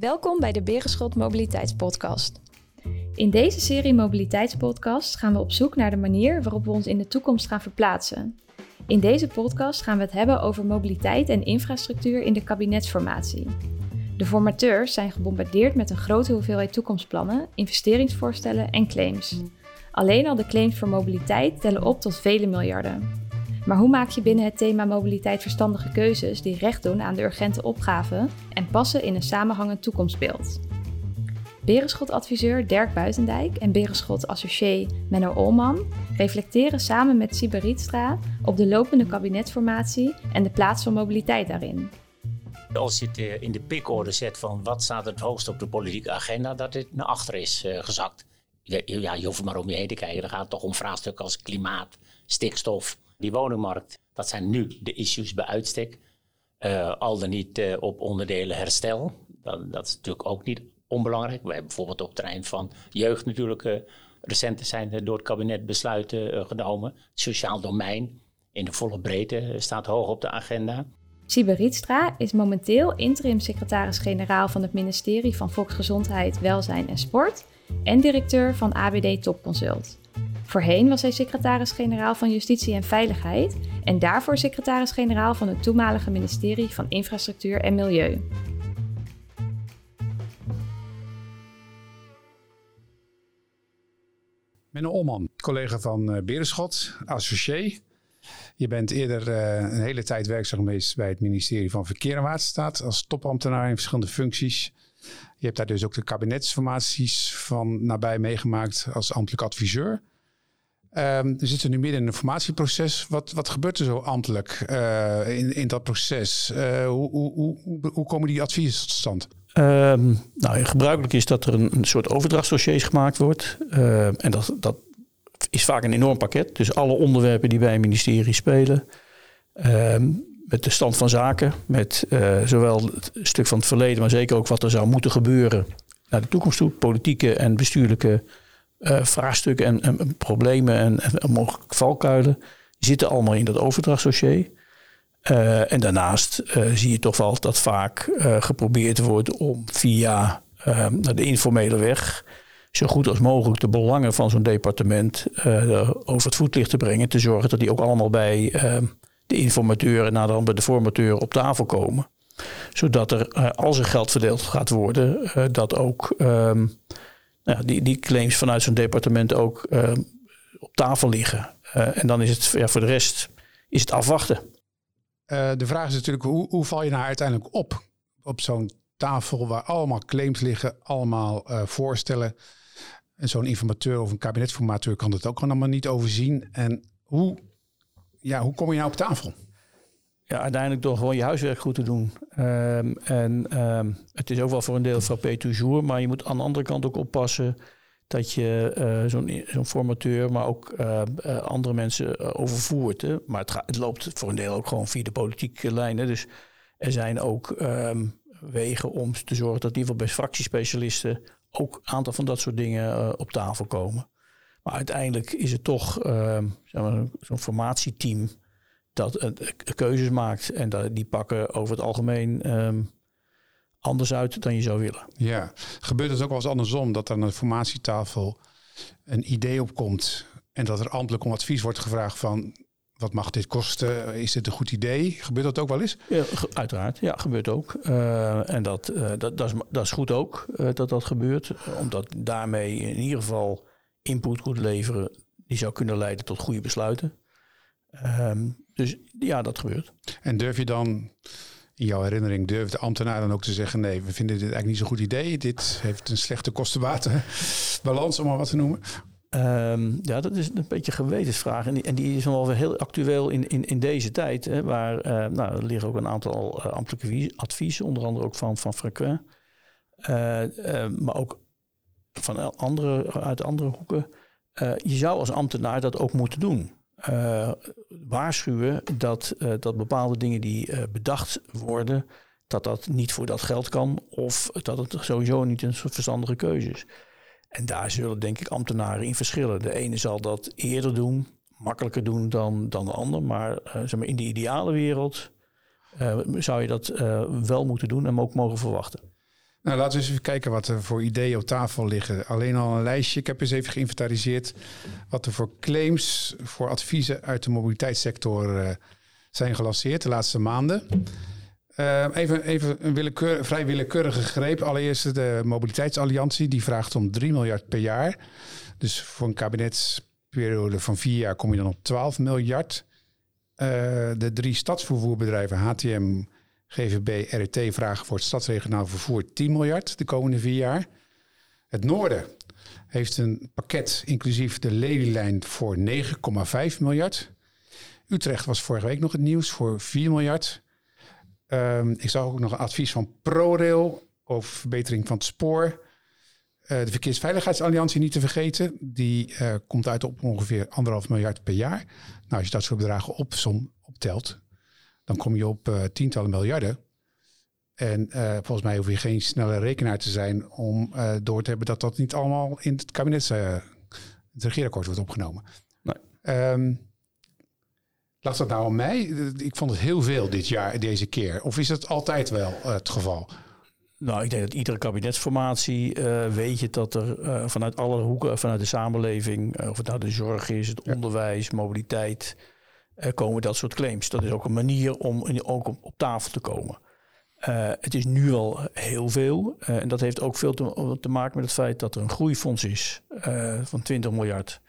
Welkom bij de Berenschot Mobiliteitspodcast. In deze serie Mobiliteitspodcast gaan we op zoek naar de manier waarop we ons in de toekomst gaan verplaatsen. In deze podcast gaan we het hebben over mobiliteit en infrastructuur in de kabinetsformatie. De formateurs zijn gebombardeerd met een grote hoeveelheid toekomstplannen, investeringsvoorstellen en claims. Alleen al de claims voor mobiliteit tellen op tot vele miljarden. Maar hoe maak je binnen het thema mobiliteit verstandige keuzes die recht doen aan de urgente opgaven en passen in een samenhangend toekomstbeeld? Berenschot-adviseur Dirk Buitendijk en Berenschot-associé Menno Olman reflecteren samen met Siber Rietstra op de lopende kabinetsformatie en de plaats van mobiliteit daarin. Als je het eh, in de pikorde zet van wat staat het hoogst op de politieke agenda, dat het naar achter is uh, gezakt. Ja, je hoeft maar om je heen te kijken. Dan gaat toch om vraagstukken als klimaat, stikstof, die woningmarkt. Dat zijn nu de issues bij uitstek. Uh, al dan niet uh, op onderdelen herstel. Dat, dat, is natuurlijk ook niet onbelangrijk. We hebben bijvoorbeeld op het terrein van jeugd natuurlijk uh, zijn door het kabinet besluiten genomen. Het sociaal domein in de volle breedte staat hoog op de agenda. Siber Rietstra is momenteel interim secretaris-generaal van het ministerie van Volksgezondheid, Welzijn en Sport en directeur van ABD Topconsult. Voorheen was hij secretaris-generaal van Justitie en Veiligheid en daarvoor secretaris-generaal van het toenmalige ministerie van Infrastructuur en Milieu. Menno Olman, collega van uh, Berenschot, associé. Je bent eerder uh, een hele tijd werkzaam geweest bij het ministerie van Verkeer en Waterstaat als topambtenaar in verschillende functies. Je hebt daar dus ook de kabinetsformaties van nabij meegemaakt als ambtelijk adviseur. Um, we zitten nu midden in een formatieproces. Wat, wat gebeurt er zo ambtelijk uh, in, in dat proces? Uh, hoe, hoe, hoe, hoe, komen die adviezen tot stand? Um, nou, gebruikelijk is dat er een, soort overdrachtsdossiers gemaakt wordt. Uh, en dat, dat is vaak een enorm pakket. Dus alle onderwerpen die bij een ministerie spelen. Met de stand van zaken, met zowel het stuk van het verleden, maar zeker ook wat er zou moeten gebeuren naar de toekomst toe. Politieke en bestuurlijke uh, vraagstukken en, en, problemen en, mogelijke valkuilen zitten allemaal in dat overdrachtsdossier. Uh, en daarnaast uh, zie je toch wel dat vaak geprobeerd wordt om via de informele weg zo goed als mogelijk de belangen van zo'n departement over het voetlicht te brengen. Te zorgen dat die ook allemaal bij de informateur en naderhand bij de formateur op tafel komen. Zodat er, als er geld verdeeld gaat worden, dat ook um, nou, die, die claims vanuit zo'n departement ook uh, op tafel liggen. Uh, en dan is het ja, voor de rest is het afwachten. Uh, de vraag is natuurlijk, hoe, hoe val je nou uiteindelijk op? Op zo'n tafel waar allemaal claims liggen, allemaal voorstellen. En zo'n informateur of een kabinetformateur kan het ook allemaal niet overzien. En hoe, ja, hoe kom je nou op tafel? Ja, uiteindelijk door gewoon je huiswerk goed te doen. Um, en um, het is ook wel voor een deel frappé toujours, maar je moet aan de andere kant ook oppassen dat je uh, zo'n formateur, maar ook uh, uh, andere mensen overvoert. Hè? Maar het, het, loopt voor een deel ook gewoon via de politieke lijnen. Dus er zijn ook wegen om te zorgen dat in ieder geval bij fractiespecialisten ook een aantal van dat soort dingen op tafel komen. Maar uiteindelijk is het toch zo'n formatieteam dat het keuzes maakt. En dat, die pakken over het algemeen um, anders uit dan je zou willen. Ja, gebeurt het ook wel eens andersom dat er aan de formatietafel een idee opkomt en dat er ambtelijk om advies wordt gevraagd van wat mag dit kosten? Is dit een goed idee? Gebeurt dat ook wel eens? Ja, uiteraard. Ja, gebeurt ook. Uh, en dat, uh, dat, dat, is, dat is goed ook uh, dat dat gebeurt. Omdat daarmee in ieder geval input goed leveren. Die zou kunnen leiden tot goede besluiten. Um, dus ja, dat gebeurt. En durf je dan, in jouw herinnering, durft de ambtenaar dan ook te zeggen: nee, we vinden dit eigenlijk niet zo'n goed idee. Dit heeft een slechte kostenbatenbalans, om maar wat te noemen. Um, ja, dat is een beetje een gewetensvraag. En die, en die is wel weer heel actueel in, in, in deze tijd. Hè, waar uh, nou, er liggen ook een aantal uh, ambtelijke adviezen, onder andere ook van, van. Uh, maar ook van andere, uit andere hoeken. je zou als ambtenaar dat ook moeten doen uh, waarschuwen dat, uh, dat bepaalde dingen die uh, bedacht worden, dat dat niet voor dat geld kan of dat het sowieso niet een verstandige keuze is. En daar zullen denk ik ambtenaren in verschillen. De ene zal dat eerder doen, makkelijker doen dan, dan de ander, maar, zeg maar in de ideale wereld zou je dat wel moeten doen en ook mogen verwachten. Nou, laten we eens even kijken wat er voor ideeën op tafel liggen. Alleen al een lijstje. Ik heb eens even geïnventariseerd wat er voor claims voor adviezen uit de mobiliteitssector uh, zijn gelanceerd de laatste maanden. Uh, even, even een willekeur, vrij willekeurige greep. Allereerst de Mobiliteitsalliantie, die vraagt om 3 miljard per jaar. Dus voor een kabinetsperiode van vier jaar kom je dan op 12 miljard. Uh, de drie stadsvervoerbedrijven, HTM, GVB, RET vragen voor het stadsregionaal vervoer 10 miljard de komende vier jaar. Het Noorden heeft een pakket inclusief de lelylijn voor 9,5 miljard. Utrecht was vorige week nog het nieuws voor 4 miljard. Um, ik zag ook nog een advies van ProRail over verbetering van het spoor. Uh, de Verkeersveiligheidsalliantie niet te vergeten. Die uh, komt uit op ongeveer anderhalf miljard per jaar. Nou, als je dat soort bedragen opsom, optelt, dan kom je op uh, tientallen miljarden. En volgens mij hoef je geen snelle rekenaar te zijn om door te hebben dat dat niet allemaal in het kabinets, het regeerakkoord wordt opgenomen. Nee. Um, Lag dat nou aan mij? Ik vond het heel veel dit jaar, deze keer. Of is het altijd wel het geval? Nou, ik denk dat iedere kabinetsformatie uh, weet je dat er uh, vanuit alle hoeken, vanuit de samenleving, uh, of het nou de zorg is, het onderwijs, mobiliteit, komen dat soort claims. Dat is ook een manier om ook op, tafel te komen. het is nu al heel veel. en dat heeft ook veel te, maken met het feit dat er een groeifonds is van 20 miljard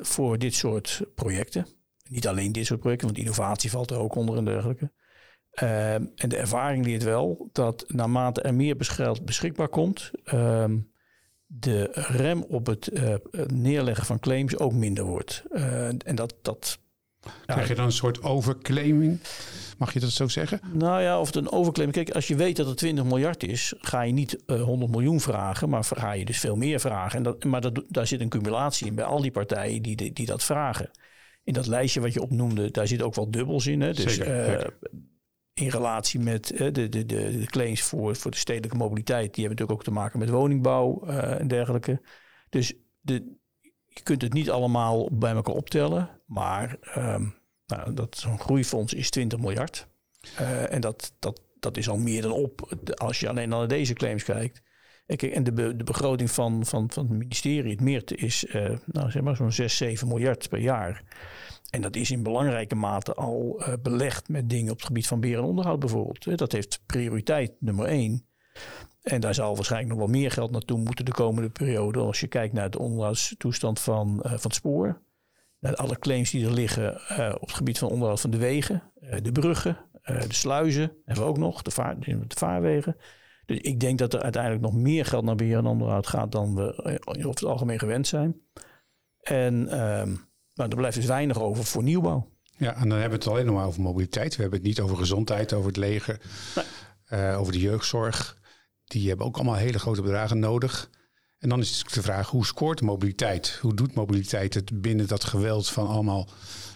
voor dit soort projecten. Niet alleen dit soort projecten, want innovatie valt er ook onder en dergelijke. En de ervaring leert wel dat naarmate er meer geld beschikbaar komt, uh, de rem op het neerleggen van claims ook minder wordt. Eh, en dat, dat Krijg je dan een soort overclaiming? Mag je dat zo zeggen? Nou ja, of het een overclaiming. Kijk, als je weet dat het 20 miljard is, ga je niet uh, 100 miljoen vragen, maar ga je dus veel meer vragen. En dat, maar dat, daar zit een cumulatie in bij al die partijen die, die, die dat vragen in dat lijstje wat je opnoemde, daar zit ook wel dubbels in. Hè? Dus zeker, uh, in relatie met uh, de, de, de, de, claims voor, voor de stedelijke mobiliteit, die hebben natuurlijk ook te maken met woningbouw en dergelijke. Dus de, je kunt het niet allemaal bij elkaar optellen, maar um, nou, dat zo'n groeifonds is 20 miljard. en dat, dat, dat is al meer dan op als je alleen naar deze claims kijkt. En de, de begroting van, van, van het ministerie, het MEERT, is uh, nou, zeg maar zo'n 6, 7 miljard per jaar. En dat is in belangrijke mate al uh, belegd met dingen op het gebied van beheer en onderhoud bijvoorbeeld. Dat heeft prioriteit nummer één. En daar zal waarschijnlijk nog wel meer geld naartoe moeten de komende periode. Als je kijkt naar de onderhoudstoestand van, uh, van het spoor. Naar alle claims die er liggen uh, op het gebied van onderhoud van de wegen. de bruggen, de sluizen hebben we ook nog. De, vaar, de vaarwegen. Dus ik denk dat er uiteindelijk nog meer geld naar beheer en onderhoud gaat dan we over het algemeen gewend zijn. En um, nou, er blijft dus weinig over voor nieuwbouw. Ja, en dan hebben we het alleen nog maar over mobiliteit. We hebben het niet over gezondheid, over het leger, nee. over de jeugdzorg. Die hebben ook allemaal hele grote bedragen nodig. En dan is de vraag, hoe scoort mobiliteit? Hoe doet mobiliteit het binnen dat geweld van allemaal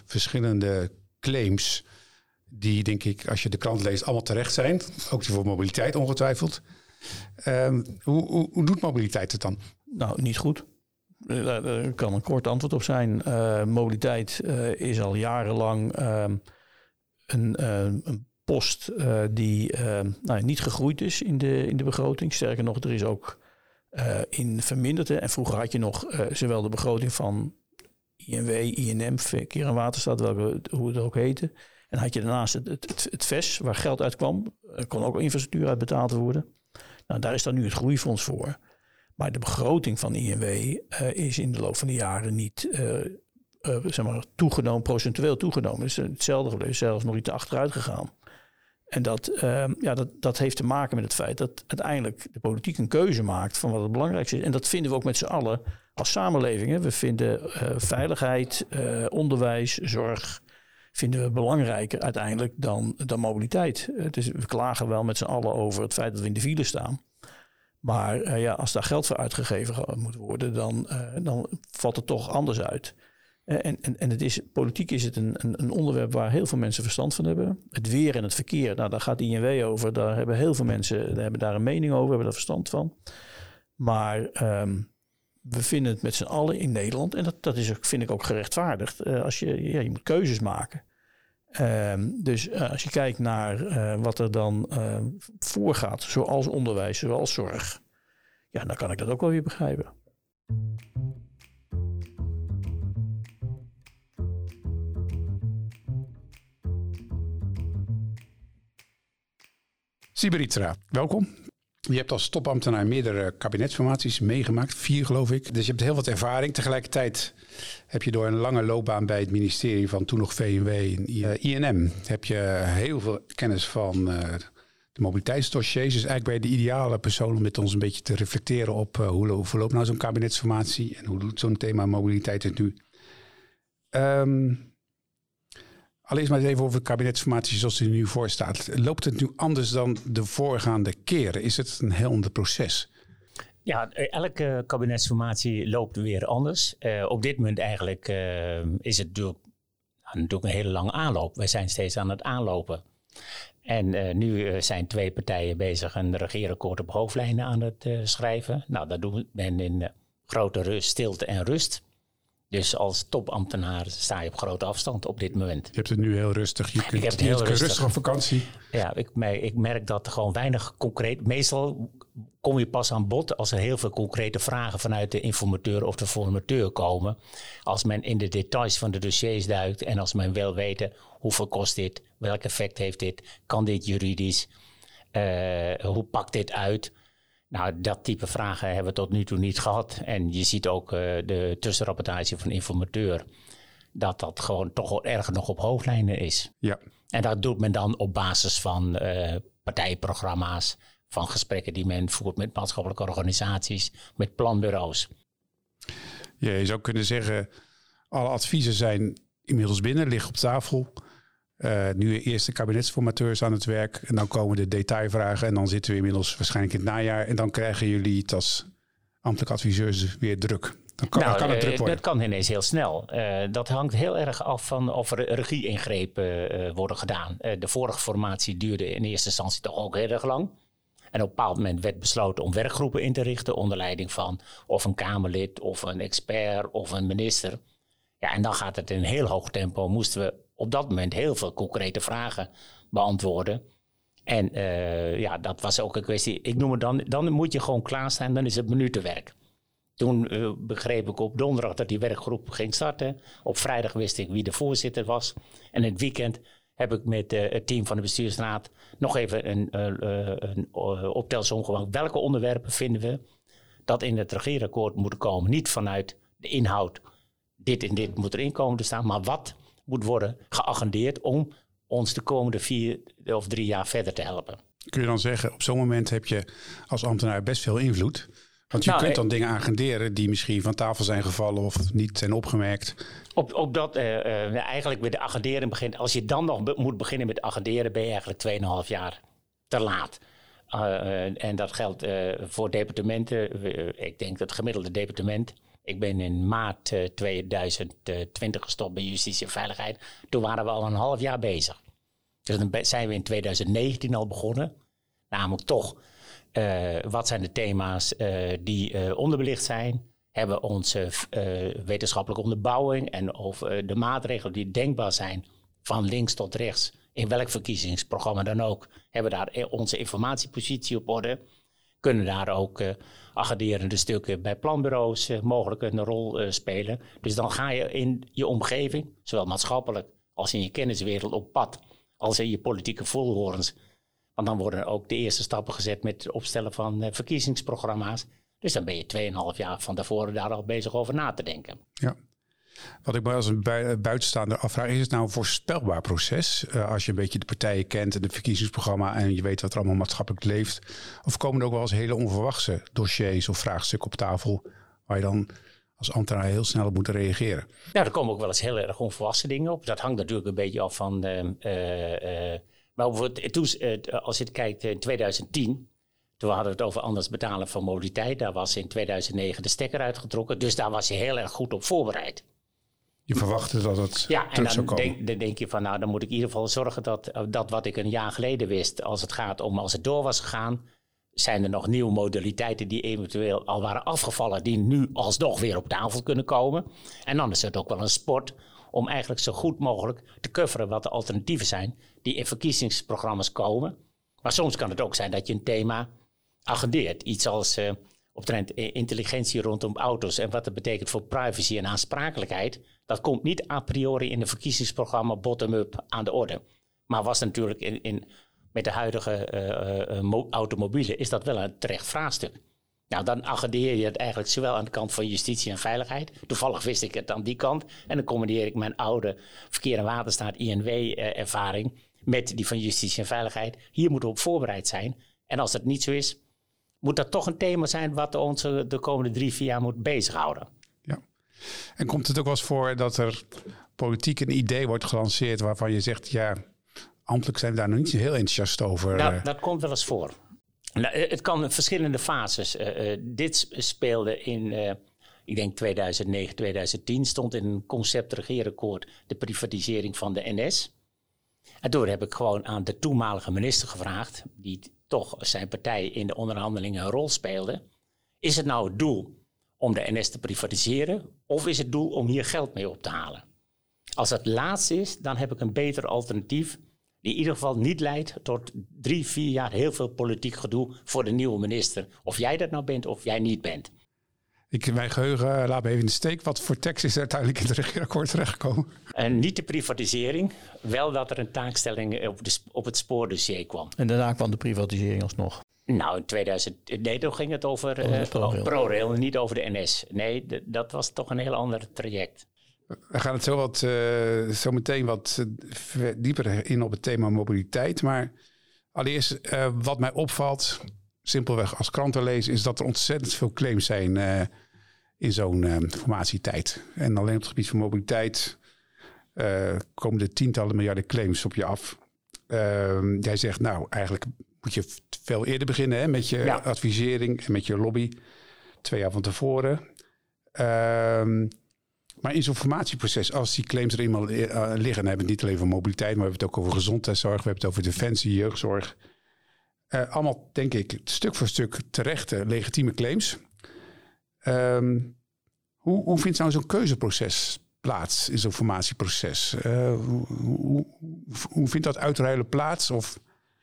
verschillende claims? Die, denk ik, als je de krant leest, allemaal terecht zijn. Ook die voor mobiliteit ongetwijfeld. Um, hoe, hoe, doet mobiliteit het dan? Nou, niet goed. Daar kan een kort antwoord op zijn. Uh, mobiliteit is al jarenlang uh, een, een, post die nou, niet gegroeid is in de, in de begroting. Sterker nog, er is ook in verminderd. En vroeger had je nog zowel de begroting van INW, INM, Verkeer en Waterstaat, welke, hoe het ook heette. En had je daarnaast het, het, het, VES, waar geld uit kwam. Er kon ook infrastructuur uit betaald worden. Nou, daar is dan nu het groeifonds voor. Maar de begroting van INW eh, is in de loop van de jaren niet zeg maar toegenomen, procentueel toegenomen. Dus hetzelfde zelfs nog iets achteruit gegaan. En dat, ehm, ja, dat, dat heeft te maken met het feit dat uiteindelijk de politiek een keuze maakt van wat het belangrijkste is. En dat vinden we ook met z'n allen als samenleving. We vinden veiligheid, onderwijs, zorg, vinden we belangrijker uiteindelijk dan, dan mobiliteit. We klagen wel met z'n allen over het feit dat we in de file staan. Maar uh, ja, als daar geld voor uitgegeven moet worden, dan, dan valt het toch anders uit. Uh, en, en, en het is, politiek is het een, een, onderwerp waar heel veel mensen verstand van hebben. Het weer en het verkeer, nou, daar gaat INW over. Daar hebben heel veel mensen daar hebben daar een mening over, hebben daar verstand van. Maar um, we vinden het met z'n allen in Nederland, en dat, dat is, vind ik ook gerechtvaardigd, als je, ja, je moet keuzes maken. Ehm, dus eh, als je kijkt naar eh, wat er dan voorgaat, zoals onderwijs, zoals zorg, ja, dan kan ik dat ook wel weer begrijpen. Siberitra, welkom. Je hebt als topambtenaar meerdere kabinetsformaties meegemaakt, vier geloof ik. Dus je hebt heel wat ervaring. Tegelijkertijd heb je door een lange loopbaan bij het ministerie van toen nog VNW en INM... heb je heel veel kennis van uh, de mobiliteitsdossiers. Dus eigenlijk ben je de ideale persoon om met ons een beetje te reflecteren op hoe, hoe verloopt nou zo'n kabinetsformatie... en hoe doet zo'n thema mobiliteit het nu. Um, Allereerst maar even over de kabinetsformatie zoals die nu voor staat. Loopt het nu anders dan de voorgaande keren? Is het een heel ander proces? Ja, elke kabinetsformatie loopt weer anders. Uh, op dit moment eigenlijk uh, is het natuurlijk, natuurlijk, een hele lange aanloop. Wij zijn steeds aan het aanlopen. En uh, nu zijn twee partijen bezig een regeerakkoord op hoofdlijnen aan het schrijven. Nou, dat doen we in grote rust, stilte en rust. Dus als topambtenaar sta je op grote afstand op dit moment. Je hebt het nu heel rustig. Je kunt heel rustig. rustig op vakantie. Ja, ik, ik merk dat er gewoon weinig concreet... Meestal kom je pas aan bod als er heel veel concrete vragen vanuit de informateur of de formateur komen. Als men in de details van de dossiers duikt en als men wil weten hoeveel kost dit, welk effect heeft dit, kan dit juridisch, uh, hoe pakt dit uit... Nou, dat type vragen hebben we tot nu toe niet gehad. En je ziet ook uh, de tussenrapportage van informateur. Dat dat gewoon toch erg nog op hoofdlijnen is. Ja. En dat doet men dan op basis van uh, partijprogramma's. Van gesprekken die men voert met maatschappelijke organisaties. Met planbureaus. Ja, je zou kunnen zeggen, alle adviezen zijn inmiddels binnen, liggen op tafel. Uh, nu eerste kabinetsformateurs aan het werk. En dan komen de detailvragen. En dan zitten we inmiddels waarschijnlijk in het najaar. En dan krijgen jullie het als ambtelijk adviseurs weer druk. Dan kan, nou, kan het druk eh, worden. Dat kan ineens heel snel. Uh, dat hangt heel erg af van of er regie-ingrepen worden gedaan. de vorige formatie duurde in eerste instantie toch ook heel erg lang. En op een bepaald moment werd besloten om werkgroepen in te richten onder leiding van of een Kamerlid of een expert of een minister. Ja, en dan gaat het in een heel hoog tempo. Moesten we op dat moment heel veel concrete vragen beantwoorden. En uh, ja, dat was ook een kwestie. Ik noem het dan, dan moet je gewoon klaarstaan, dan is het minutenwerk. Toen uh, begreep ik op donderdag dat die werkgroep ging starten. Op vrijdag wist ik wie de voorzitter was. En het weekend heb ik met uh, het team van de bestuursraad nog even een, een optelsom gemaakt. Welke onderwerpen vinden we dat in het regeerakkoord moeten komen? Niet vanuit de inhoud, dit en dit moet erin komen te staan, maar wat moet worden geagendeerd om ons de komende vier of drie jaar verder te helpen. Kun je dan zeggen, op zo'n moment heb je als ambtenaar best veel invloed? Want je nou, kunt dan dingen agenderen die misschien van tafel zijn gevallen of niet zijn opgemerkt. Op, op dat, uh, uh, eigenlijk met de agenderen begint. Als je dan nog be moet beginnen met agenderen, ben je eigenlijk 2,5 jaar te laat. Uh, en dat geldt voor departementen. ik denk dat het gemiddelde departement ik ben in maart 2020 gestopt bij Justitie en Veiligheid. Toen waren we al een half jaar bezig. Dus dan zijn we in 2019 al begonnen. Namelijk toch, uh, wat zijn de thema's uh, die onderbelicht zijn? Hebben we onze wetenschappelijke onderbouwing en over de maatregelen die denkbaar zijn van links tot rechts, in welk verkiezingsprogramma dan ook, hebben we daar onze informatiepositie op orde? Kunnen daar ook uh, agenderende stukken bij planbureaus uh, mogelijk een rol uh, spelen. Dus dan ga je in je omgeving, zowel maatschappelijk als in je kenniswereld, op pad. Als in je politieke voelhorens. Want dan worden ook de eerste stappen gezet met het opstellen van verkiezingsprogramma's. Dus dan ben je 2,5 jaar van tevoren daar al bezig over na te denken. Ja. Wat ik me als een buitenstaander afvraag, is het nou een voorspelbaar proces? Uh, als je een beetje de partijen kent en het verkiezingsprogramma en je weet wat er allemaal maatschappelijk leeft. Of komen er ook wel eens hele onverwachte dossiers of vraagstukken op tafel waar je dan als ambtenaar heel snel op moet reageren? Ja, er komen ook wel eens heel erg onverwachte dingen op. Dat hangt natuurlijk een beetje af van. Uh, uh, maar bijvoorbeeld, toen, als je kijkt in 2010, toen hadden we het over anders betalen van mobiliteit. Daar was in 2009 de stekker uitgetrokken. Dus daar was je heel erg goed op voorbereid. Je verwachtte dat het ja, en dan denk, dan denk, je van nou, dan moet ik in ieder geval zorgen dat, dat wat ik een jaar geleden wist, als het gaat om als het door was gegaan, zijn er nog nieuwe modaliteiten die eventueel al waren afgevallen, die nu alsnog weer op tafel kunnen komen. En dan is het ook wel een sport om eigenlijk zo goed mogelijk te coveren wat de alternatieven zijn die in verkiezingsprogramma's komen. Maar soms kan het ook zijn dat je een thema agendeert. Iets als uh, trend intelligentie rondom auto's en wat dat betekent voor privacy en aansprakelijkheid. Dat komt niet a priori in een verkiezingsprogramma bottom-up aan de orde. Maar was natuurlijk in, in met de huidige uh, automobielen is dat wel een terecht vraagstuk. Nou, dan agendeer je het eigenlijk zowel aan de kant van justitie en veiligheid. Toevallig wist ik het aan die kant. En dan combineer ik mijn oude verkeer en waterstaat INW-ervaring met die van justitie en veiligheid. Hier moeten we op voorbereid zijn. En als dat niet zo is, moet dat toch een thema zijn wat ons de komende drie, vier jaar moet bezighouden. Ja. En komt het ook wel eens voor dat er politiek een idee wordt gelanceerd waarvan je zegt, ja, ambtelijk zijn we daar nog niet heel enthousiast over? Nou, dat komt wel eens voor. Nou, eh, het kan in verschillende fases. Uh, dit speelde in, uh, ik denk 2009, 2010, stond in een concept-regeerakkoord de privatisering van de NS. En toen heb ik gewoon aan de toenmalige minister gevraagd, die toch zijn partij in de onderhandelingen een rol speelde. Is het nou het doel om de NS te privatiseren of is het doel om hier geld mee op te halen? Als het laatste is, dan heb ik een beter alternatief die in ieder geval niet leidt tot drie, vier jaar heel veel politiek gedoe voor de nieuwe minister. Of jij dat nou bent of jij niet bent. Ik, mijn geheugen laat me even in de steek. Wat voor tekst is er uiteindelijk in het regeerakkoord terechtgekomen? En niet de privatisering, wel dat er een taakstelling op, de, op het spoordossier kwam. En daarna kwam de privatisering alsnog? Nou, in 2000, nee, toen ging het over uh, ProRail. ProRail, niet over de NS. Nee, dat was toch een heel ander traject. We gaan het zo, wat, uh, zo meteen wat dieper in op het thema mobiliteit. Maar allereerst, uh, wat mij opvalt, simpelweg als krantenlezer, is dat er ontzettend veel claims zijn in zo'n formatietijd. En alleen op het gebied van mobiliteit komen er tientallen miljarden claims op je af. Ehm, jij zegt, nou, eigenlijk moet je veel eerder beginnen hè, met je advisering en met je lobby. Twee jaar van tevoren. Ehm maar in zo'n formatieproces, als die claims er eenmaal liggen, dan hebben we het niet alleen over mobiliteit, maar we hebben het ook over gezondheidszorg, we hebben het over defensie, jeugdzorg. Uh, allemaal, denk ik, stuk voor stuk terechte, legitieme claims. Um, hoe, hoe vindt nou zo'n keuzeproces plaats in zo'n formatieproces? Uh, hoe, hoe, hoe, vindt dat uitruilen plaats? Of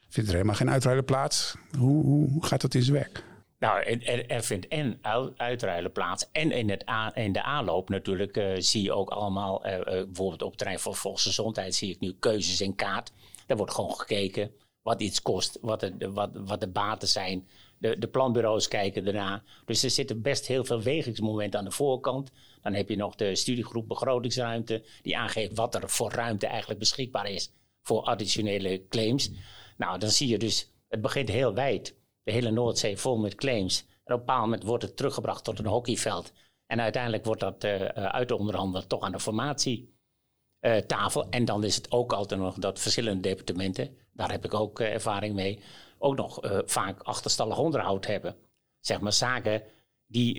vindt er helemaal geen uitruilen plaats? Hoe, hoe gaat dat in zijn werk? Nou, er, er, vindt en uitruilen plaats. En in, het in de aanloop natuurlijk uh, zie je ook allemaal, bijvoorbeeld op het terrein van volksgezondheid, zie ik nu keuzes in kaart. Daar wordt gewoon gekeken wat iets kost, wat de, wat, wat de baten zijn. De, de planbureaus kijken erna. Dus er zitten best heel veel wegingsmomenten aan de voorkant. Dan heb je nog de studiegroep begrotingsruimte, die aangeeft wat er voor ruimte eigenlijk beschikbaar is voor additionele claims. Nou, dan zie je dus, het begint heel wijd de hele Noordzee vol met claims. En op een bepaald moment wordt het teruggebracht tot een hockeyveld. En uiteindelijk wordt dat uh, uit de onderhandelen toch aan de formatietafel. Uh, en dan is het ook altijd nog dat verschillende departementen, daar heb ik ook uh, ervaring mee, ook nog vaak achterstallig onderhoud hebben. Zeg maar zaken die.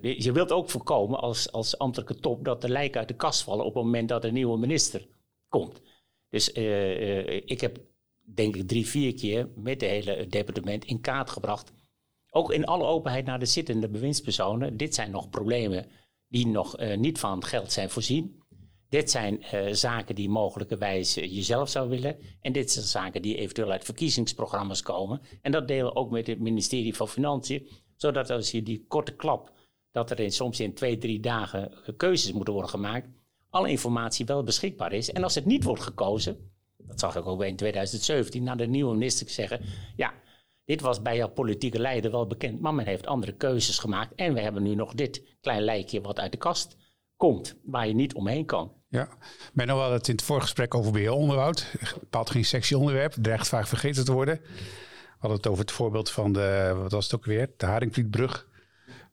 je wilt ook voorkomen als, als ambtelijke top dat de lijken uit de kast vallen op het moment dat een nieuwe minister komt. Dus ik heb denk ik drie, vier keer met de hele departement in kaart gebracht. Ook in alle openheid naar de zittende bewindspersonen. Dit zijn nog problemen die nog niet van geld zijn voorzien. Dit zijn uh, zaken die mogelijkerwijs uh, jezelf zou willen. En dit zijn zaken die eventueel uit verkiezingsprogramma's komen. En dat delen we ook met het ministerie van Financiën. Zodat als je die korte klap, dat er in, soms in twee, drie dagen keuzes moeten worden gemaakt, alle informatie wel beschikbaar is. En als het niet wordt gekozen, dat zag ik ook in 2017, naar de nieuwe minister zeggen: Ja, dit was bij jouw politieke leider wel bekend, maar men heeft andere keuzes gemaakt. En we hebben nu nog dit klein lijkje wat uit de kast komt, waar je niet omheen kan. Ja, nog wel het in het voorgesprek over beheeronderhoud. Bepaald geen sexy onderwerp, dreigt vaak vergeten te worden. We hadden het over het voorbeeld van de, wat was het ook weer, de Haringvlietbrug.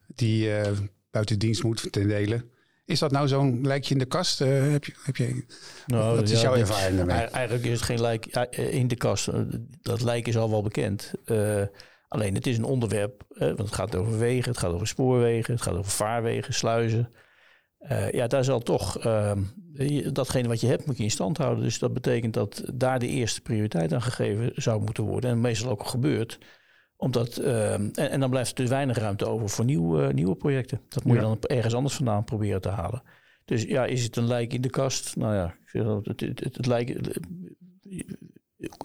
Die uh, buiten dienst moet ten dele. Is dat nou zo'n lijkje in de kast? Uh, heb je, heb je, nou, wat is jouw ervaring daarmee? Eigenlijk is het geen lijk eh, in de kast. Eh, dat lijk is al wel bekend. Uh, alleen het is een onderwerp, want het gaat over wegen, het gaat over spoorwegen, het gaat over vaarwegen, sluizen. Ja, daar zal toch, ehm, datgene wat je hebt moet je in stand houden. Dus dat betekent dat daar de eerste prioriteit aan gegeven zou moeten worden. En meestal ook gebeurt omdat, uh, en, en, dan blijft er dus weinig ruimte over voor nieuw, uh, nieuwe projecten. Dat moet je dan ergens anders vandaan proberen te halen. Dus ja, is het een lijk in de kast? Nou ja, het, het, het, het lijk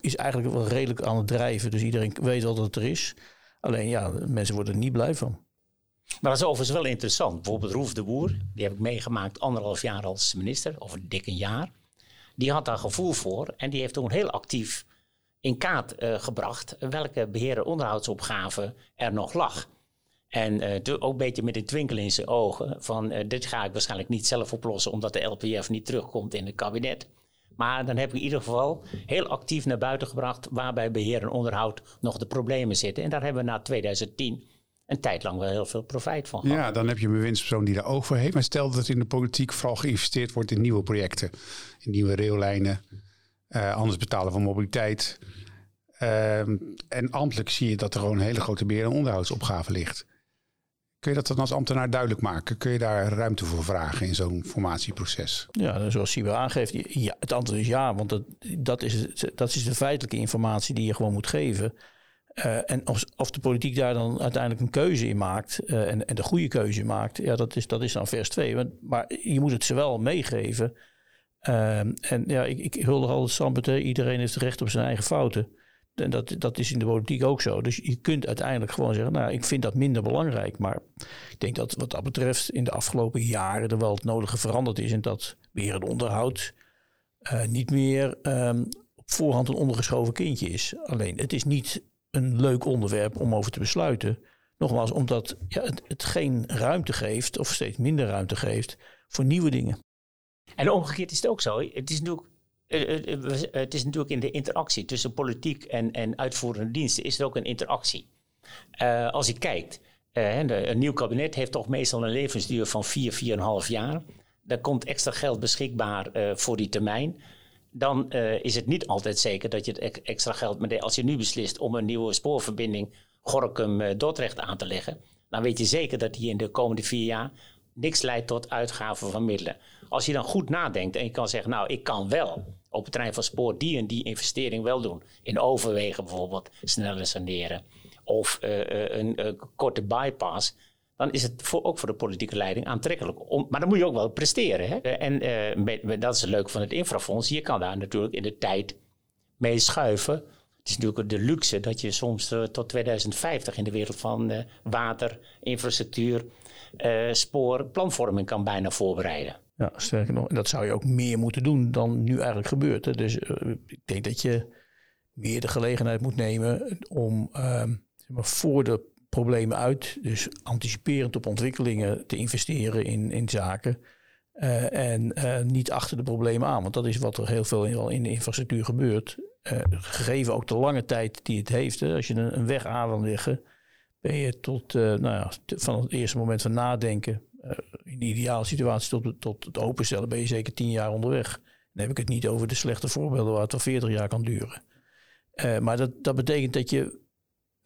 is eigenlijk wel redelijk aan het drijven. Dus iedereen weet al dat het er is. Alleen ja, mensen worden er niet blij van. Maar dat is overigens wel interessant. Bijvoorbeeld Roef de Boer, die heb ik meegemaakt anderhalf jaar als minister, of een dikke jaar. Die had daar gevoel voor en die heeft toen heel actief in kaart uh, gebracht welke beheer- en onderhoudsopgave er nog lag. En uh, ook een beetje met een twinkel in zijn ogen van uh, dit ga ik waarschijnlijk niet zelf oplossen omdat de LPF niet terugkomt in het kabinet. Maar dan heb ik in ieder geval heel actief naar buiten gebracht waar bij beheer en onderhoud nog de problemen zitten. En daar hebben we na 2010 een tijd lang wel heel veel profijt van gehad. Ja, dan heb je een bewindspersoon die daar oog voor heeft. Maar stel dat in de politiek vooral geïnvesteerd wordt in nieuwe projecten. In nieuwe raillijnen, uh, anders betalen van mobiliteit. Uh, en ambtelijk zie je dat er gewoon een hele grote beheer- en onderhoudsopgave ligt. Kun je dat dan als ambtenaar duidelijk maken? Kun je daar ruimte voor vragen in zo'n formatieproces? Ja, zoals Siber aangeeft, ja, het antwoord is ja, want dat, dat, is, dat is de feitelijke informatie die je gewoon moet geven. Uh, en of, of, de politiek daar dan uiteindelijk een keuze in maakt uh, en, en, de goede keuze maakt, ja, dat is, dat is dan vers 2. Maar, je moet het ze wel meegeven. Uh, en ja, ik, ik hulde altijd Sampete, iedereen heeft recht op zijn eigen fouten. En dat, dat is in de politiek ook zo. Dus je kunt uiteindelijk gewoon zeggen, nou, ik vind dat minder belangrijk. Maar ik denk dat wat dat betreft in de afgelopen jaren er wel het nodige veranderd is. En dat beheer en onderhoud niet meer um, op voorhand een ondergeschoven kindje is. Alleen, het is niet een leuk onderwerp om over te besluiten. Nogmaals, omdat ja, het, het geen ruimte geeft, of steeds minder ruimte geeft, voor nieuwe dingen. En omgekeerd is het ook zo. Het is natuurlijk het is natuurlijk in de interactie tussen politiek en, en uitvoerende diensten is er ook een interactie. Als je kijkt, een nieuw kabinet heeft toch meestal een levensduur van 4, vier, 4,5 jaar. Er komt extra geld beschikbaar voor die termijn. Dan is het niet altijd zeker dat je het extra geld, maar als je nu beslist om een nieuwe spoorverbinding Gorkum-Dordrecht aan te leggen, dan weet je zeker dat die in de komende vier jaar niks leidt tot uitgaven van middelen. Als je dan goed nadenkt en je kan zeggen, nou, ik kan wel op het terrein van spoor die en die investering wel doen. In overwegen bijvoorbeeld, sneller saneren of uh, een uh, korte bypass. Dan is het voor, ook voor de politieke leiding aantrekkelijk. Maar dan moet je ook wel presteren. Hè? En uh, met, dat is het leuke van het infrafonds. Je kan daar natuurlijk in de tijd mee schuiven. Het is natuurlijk de luxe dat je soms tot 2050 in de wereld van water, infrastructuur, spoor, planvorming kan bijna voorbereiden. Ja, sterker nog, dat zou je ook meer moeten doen dan nu eigenlijk gebeurt. Hè. Dus uh, ik denk dat je meer de gelegenheid moet nemen om uh, zeg maar voor de problemen uit, dus anticiperend op ontwikkelingen te investeren in, in zaken. Uh, en uh, niet achter de problemen aan, want dat is wat er heel veel in de infrastructuur gebeurt. gegeven ook de lange tijd die het heeft. Hè. Als je een, weg aan wil liggen, ben je tot nou ja, van het eerste moment van nadenken in de ideale situatie tot, tot het openstellen ben je zeker tien jaar onderweg. Dan heb ik het niet over de slechte voorbeelden waar het al veertig jaar kan duren. Maar dat, dat betekent dat je,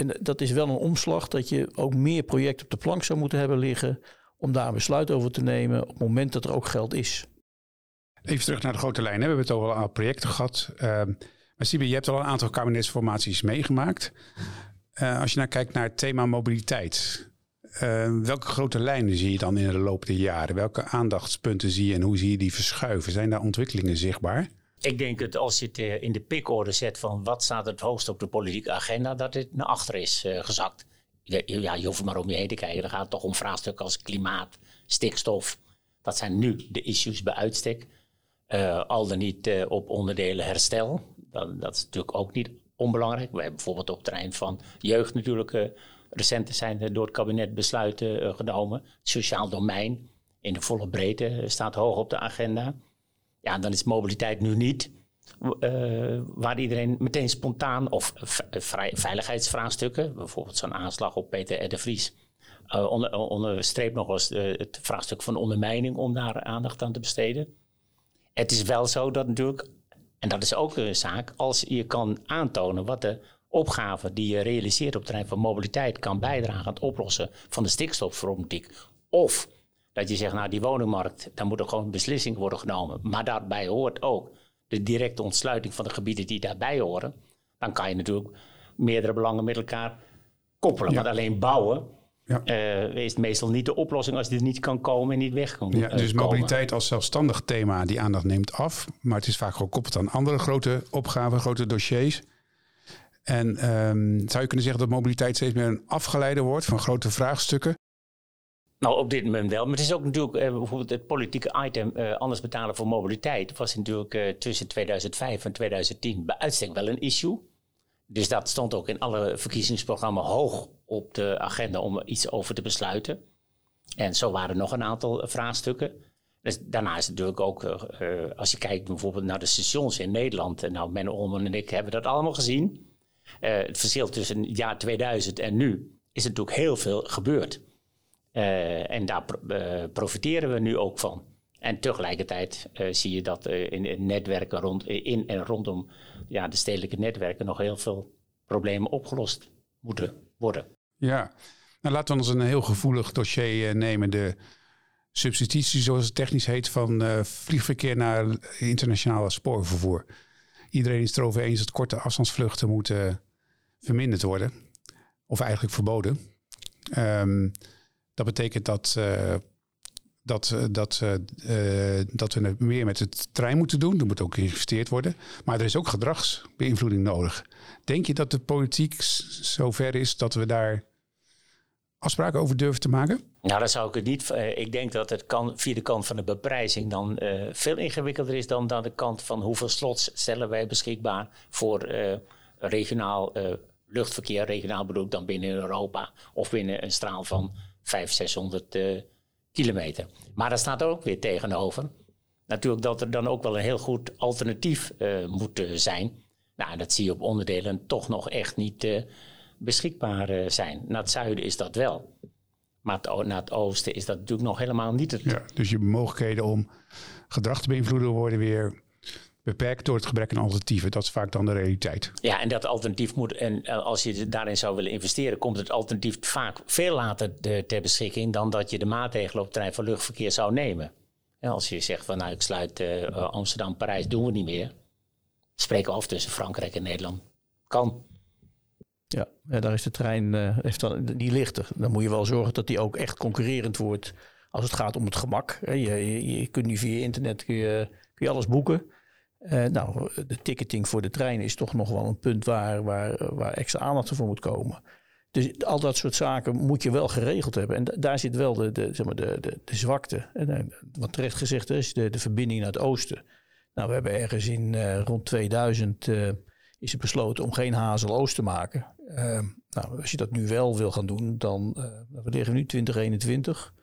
en dat is wel een omslag, dat je ook meer projecten op de plank zou moeten hebben liggen om daar een besluit over te nemen op het moment dat er ook geld is. Even terug naar de grote lijn. We hebben het over projecten gehad. Uh, maar Siebe, je hebt al een aantal kabinetsformaties meegemaakt. Uh, als je nou kijkt naar het thema mobiliteit. Uh, welke grote lijnen zie je dan in de loop der jaren? Welke aandachtspunten zie je en hoe zie je die verschuiven? Zijn daar ontwikkelingen zichtbaar? Ik denk dat als je het uh, in de pikorde zet van wat staat het hoogst op de politieke agenda, dat het naar achter is uh, gezakt. Ja, je hoeft maar om je heen te kijken. Dan gaat het toch om vraagstukken als klimaat, stikstof. Dat zijn nu de issues bij uitstek. al dan niet op onderdelen herstel. Dat, dat, is natuurlijk ook niet onbelangrijk. We hebben bijvoorbeeld op het terrein van jeugd natuurlijk Recent zijn door het kabinet besluiten genomen. Sociaal domein in de volle breedte eh, staat hoog op de agenda. Ja, dan is mobiliteit nu niet uh, waar iedereen meteen spontaan of veiligheidsvraagstukken, bijvoorbeeld zo'n aanslag op Peter R. de Vries, uh, onder, onderstreept nog eens het vraagstuk van ondermijning om daar aandacht aan te besteden. Het is wel zo dat natuurlijk, en dat is ook een zaak, als je kan aantonen wat de opgave die je realiseert op het terrein van mobiliteit kan bijdragen aan het oplossen van de stikstofproblematiek. Of dat je zegt, nou die woningmarkt, daar moet er gewoon beslissing worden genomen. Maar daarbij hoort ook de directe ontsluiting van de gebieden die daarbij horen. Dan kan je natuurlijk meerdere belangen met elkaar koppelen. Ja. Want alleen bouwen ja. Uh, is meestal niet de oplossing als die er niet kan komen en niet weg kan ja, Dus mobiliteit als zelfstandig thema, die aandacht neemt af. Maar het is vaak gekoppeld aan andere grote opgaven, grote dossiers. En um, zou je kunnen zeggen dat mobiliteit steeds meer een afgeleide wordt van grote vraagstukken? Nou, op dit moment wel. Maar het is ook natuurlijk eh, bijvoorbeeld het politieke item eh, anders betalen voor mobiliteit. was natuurlijk eh, tussen 2005 en 2010 bij uitstek wel een issue. Dus dat stond ook in alle verkiezingsprogramma's hoog op de agenda om iets over te besluiten. En zo waren er nog een aantal vraagstukken. Dus daarna is natuurlijk ook, als je kijkt bijvoorbeeld naar de stations in Nederland. Nou, Men Olmen en ik hebben dat allemaal gezien. het verschil tussen het jaar 2000 en nu is natuurlijk heel veel gebeurd. Uh, en daar uh, profiteren we nu ook van. En tegelijkertijd uh, zie je dat in, in, netwerken rond, in en rondom ja, de stedelijke netwerken nog heel veel problemen opgelost moeten worden. Ja, nou laten we ons een heel gevoelig dossier nemen. De substitutie, zoals het technisch heet, van vliegverkeer naar internationale spoorvervoer. Iedereen is het erover eens dat korte afstandsvluchten moeten verminderd worden. Of eigenlijk verboden. Um, dat betekent dat, uh, dat, uh, dat, uh, dat we meer met de trein moeten doen. Er moet ook geïnvesteerd worden. Maar er is ook gedragsbeïnvloeding nodig. Denk je dat de politiek zover is dat we daar afspraken over durven te maken? Nou, dat zou ik het niet. ik denk dat het kan via de kant van de beprijzing dan veel ingewikkelder is dan aan de kant van hoeveel slots stellen wij beschikbaar voor regionaal luchtverkeer. Regionaal bedoel ik dan binnen Europa of binnen een straal van 500, 600 uh, kilometer. Maar daar staat ook weer tegenover. Natuurlijk dat er dan ook wel een heel goed alternatief uh, moet zijn. Nou, dat zie je op onderdelen toch nog echt niet beschikbaar zijn. Naar het zuiden is dat wel. Maar het, naar het oosten is dat natuurlijk nog helemaal niet het. Ja, dus je mogelijkheden om gedrag te beïnvloeden worden weer beperkt door het gebrek aan alternatieven. Dat is vaak dan de realiteit. Ja, en dat alternatief moet, en eh, als je daarin zou willen investeren, komt het alternatief vaak veel later de, ter beschikking dan dat je de maatregelen op het terrein van luchtverkeer zou nemen. als je zegt van nou ik sluit uh, Amsterdam, Parijs, doen we niet meer. Spreken af tussen Frankrijk en Nederland. Kan. Ja, daar is de trein, uh, heeft dan, die ligt Dan moet je wel zorgen dat die ook echt concurrerend wordt als het gaat om het gemak. Je, je, je kunt nu via internet kun je, kun je alles boeken. Uh, nou, de ticketing voor de trein is toch nog wel een punt waar, waar, waar extra aandacht voor moet komen. Dus al dat soort zaken moet je wel geregeld hebben. En daar zit wel de, de, zeg maar de, de, de zwakte. En, eh, wat terecht gezegd is, de, de verbinding naar het oosten. Nou, we hebben ergens in uh, rond 2000 uh, is het besloten om geen Hazel-Oost te maken. nou, als je dat nu wel wil gaan doen, dan we liggen nu 2021.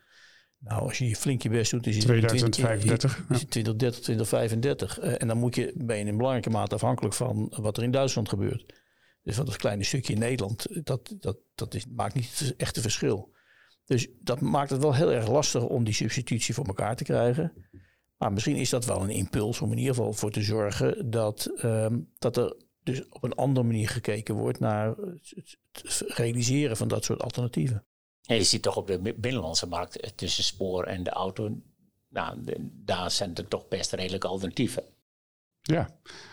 Nou, als je flink je best doet, is het 2035. 2030, 2035. Uh, en dan moet je, ben je in belangrijke mate afhankelijk van wat er in Duitsland gebeurt. Dus wat een kleine stukje in Nederland, dat, dat, dat is, maakt niet het echte verschil. Dus dat maakt het wel heel erg lastig om die substitutie voor elkaar te krijgen. Maar misschien is dat wel een impuls om in ieder geval voor te zorgen dat, um, dat er dus op een andere manier gekeken wordt naar het realiseren van dat soort alternatieven. Je ziet toch op de binnenlandse markt eh, tussen spoor en de auto, nou, daar zijn er toch best redelijke alternatieven. Ja,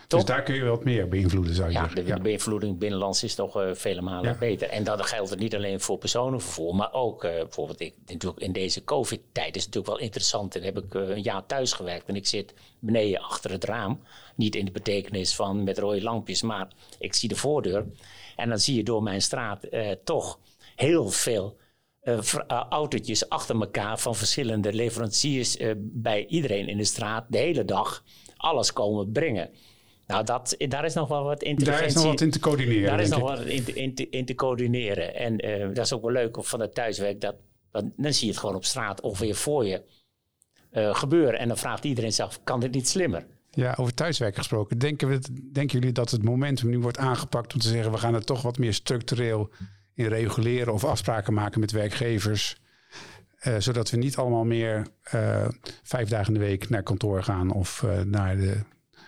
dus daar kun je wat meer beïnvloeden, zou je ja, zeggen. De, ja, de beïnvloeding binnenlands is toch uh, vele malen beter. En dat geldt niet alleen voor personenvervoer, maar ook uh, bijvoorbeeld ik, natuurlijk in deze COVID-tijd is het natuurlijk wel interessant. En heb ik uh, een jaar thuis gewerkt en ik zit beneden achter het raam. Niet in de betekenis van met rode lampjes, maar ik zie de voordeur. En dan zie je door mijn straat toch heel veel uh, autootjes achter elkaar van verschillende leveranciers uh, bij iedereen in de straat de hele dag alles komen brengen. Nou, dat, daar is nog wel wat. Daar is nog wat in te coördineren. Daar is nog wat in, in, in, te coördineren. En uh, dat is ook wel leuk van het thuiswerk. Dat, dat, dan zie je het gewoon op straat ongeveer voor je gebeuren. En dan vraagt iedereen zelf, kan dit niet slimmer? Ja, over thuiswerk gesproken. Denken, we, denken jullie dat het momentum nu wordt aangepakt om te zeggen... we gaan het toch wat meer structureel in reguleren of afspraken maken met werkgevers. Uh, zodat we niet allemaal meer uh, vijf dagen in de week naar kantoor gaan of uh, naar de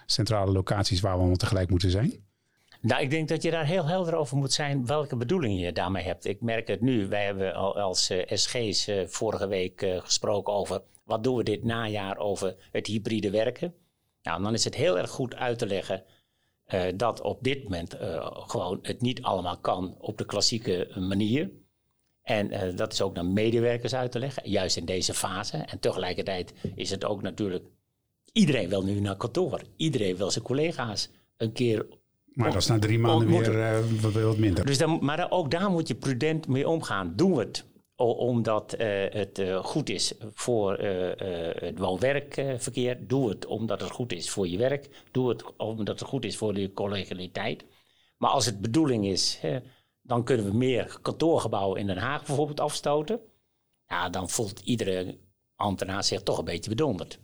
centrale locaties waar we allemaal tegelijk moeten zijn? Nou, ik denk dat je daar heel helder over moet zijn welke bedoeling je daarmee hebt. Ik merk het nu. Wij hebben al als SG's vorige week gesproken over wat doen we dit najaar over het hybride werken. Nou, dan is het heel erg goed uit te leggen uh, dat op dit moment uh, gewoon het niet allemaal kan op de klassieke manier. En dat is ook naar medewerkers uit te leggen, juist in deze fase. En tegelijkertijd is het ook natuurlijk, iedereen wil nu naar kantoor. Iedereen wil zijn collega's een keer maar dat is na drie maanden weer uh, wat, minder. Dus dan, maar ook daar moet je prudent mee omgaan. Doen we het omdat uh, het uh, goed is voor het woon-werkverkeer? Doe het omdat het goed is voor je werk. Doe het omdat het goed is voor je collegialiteit. Maar als het bedoeling is, dan kunnen we meer kantoorgebouwen in Den Haag bijvoorbeeld afstoten. Ja, dan voelt iedere ambtenaar zich toch een beetje bedonderd.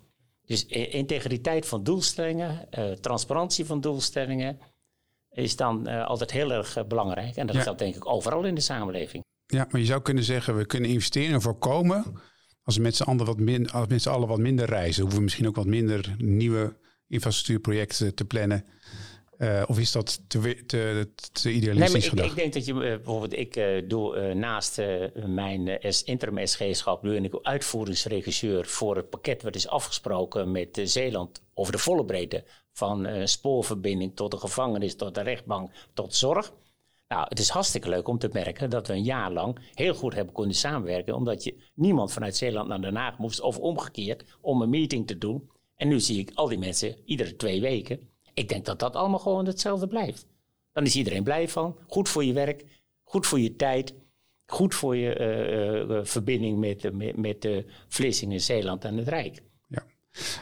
Dus integriteit van doelstellingen, transparantie van doelstellingen is dan altijd heel erg belangrijk. En dat ja. geldt denk ik overal in de samenleving. Ja, maar je zou kunnen zeggen, we kunnen investeringen voorkomen. Als we met z'n allen wat, min, als met allen wat minder reizen, hoeven we misschien ook wat minder nieuwe infrastructuurprojecten te plannen. Uh, of is dat te, te, te idealistisch nee, ik, ik, denk dat je bijvoorbeeld, ik doe naast mijn interim SG-schap nu en ik uitvoeringsregisseur voor het pakket wat is afgesproken met Zeeland over de volle breedte van spoorverbinding tot de gevangenis, tot de rechtbank, tot zorg. Nou, het is hartstikke leuk om te merken dat we een jaar lang heel goed hebben kunnen samenwerken. Omdat je niemand vanuit Zeeland naar Den Haag moest of omgekeerd om een meeting te doen. En nu zie ik al die mensen iedere twee weken. Ik denk dat dat allemaal gewoon hetzelfde blijft. Dan is iedereen blij van. Goed voor je werk, goed voor je tijd. Goed voor je uh, uh, verbinding met, met, met de Vlissingen, Zeeland en het Rijk.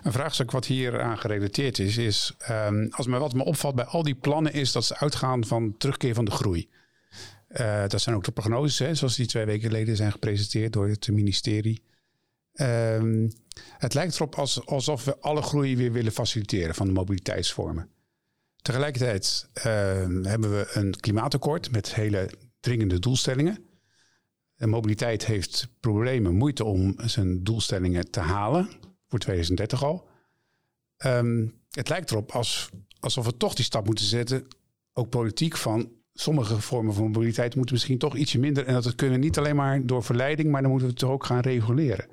Een vraagstuk wat hier aan gerelateerd is, is um, als me, wat me opvalt bij al die plannen is dat ze uitgaan van terugkeer van de groei. Uh, dat zijn ook de prognoses, hè, zoals die twee weken geleden zijn gepresenteerd door het ministerie. Um, het lijkt erop als, alsof we alle groei weer willen faciliteren van de mobiliteitsvormen. Tegelijkertijd uh, hebben we een klimaatakkoord met hele dringende doelstellingen. De mobiliteit heeft problemen, moeite om zijn doelstellingen te halen voor 2030 al. Um, het lijkt erop als, alsof we toch die stap moeten zetten, ook politiek, van sommige vormen van mobiliteit moeten misschien toch ietsje minder. En dat kunnen niet alleen maar door verleiding, maar dan moeten we het toch ook gaan reguleren.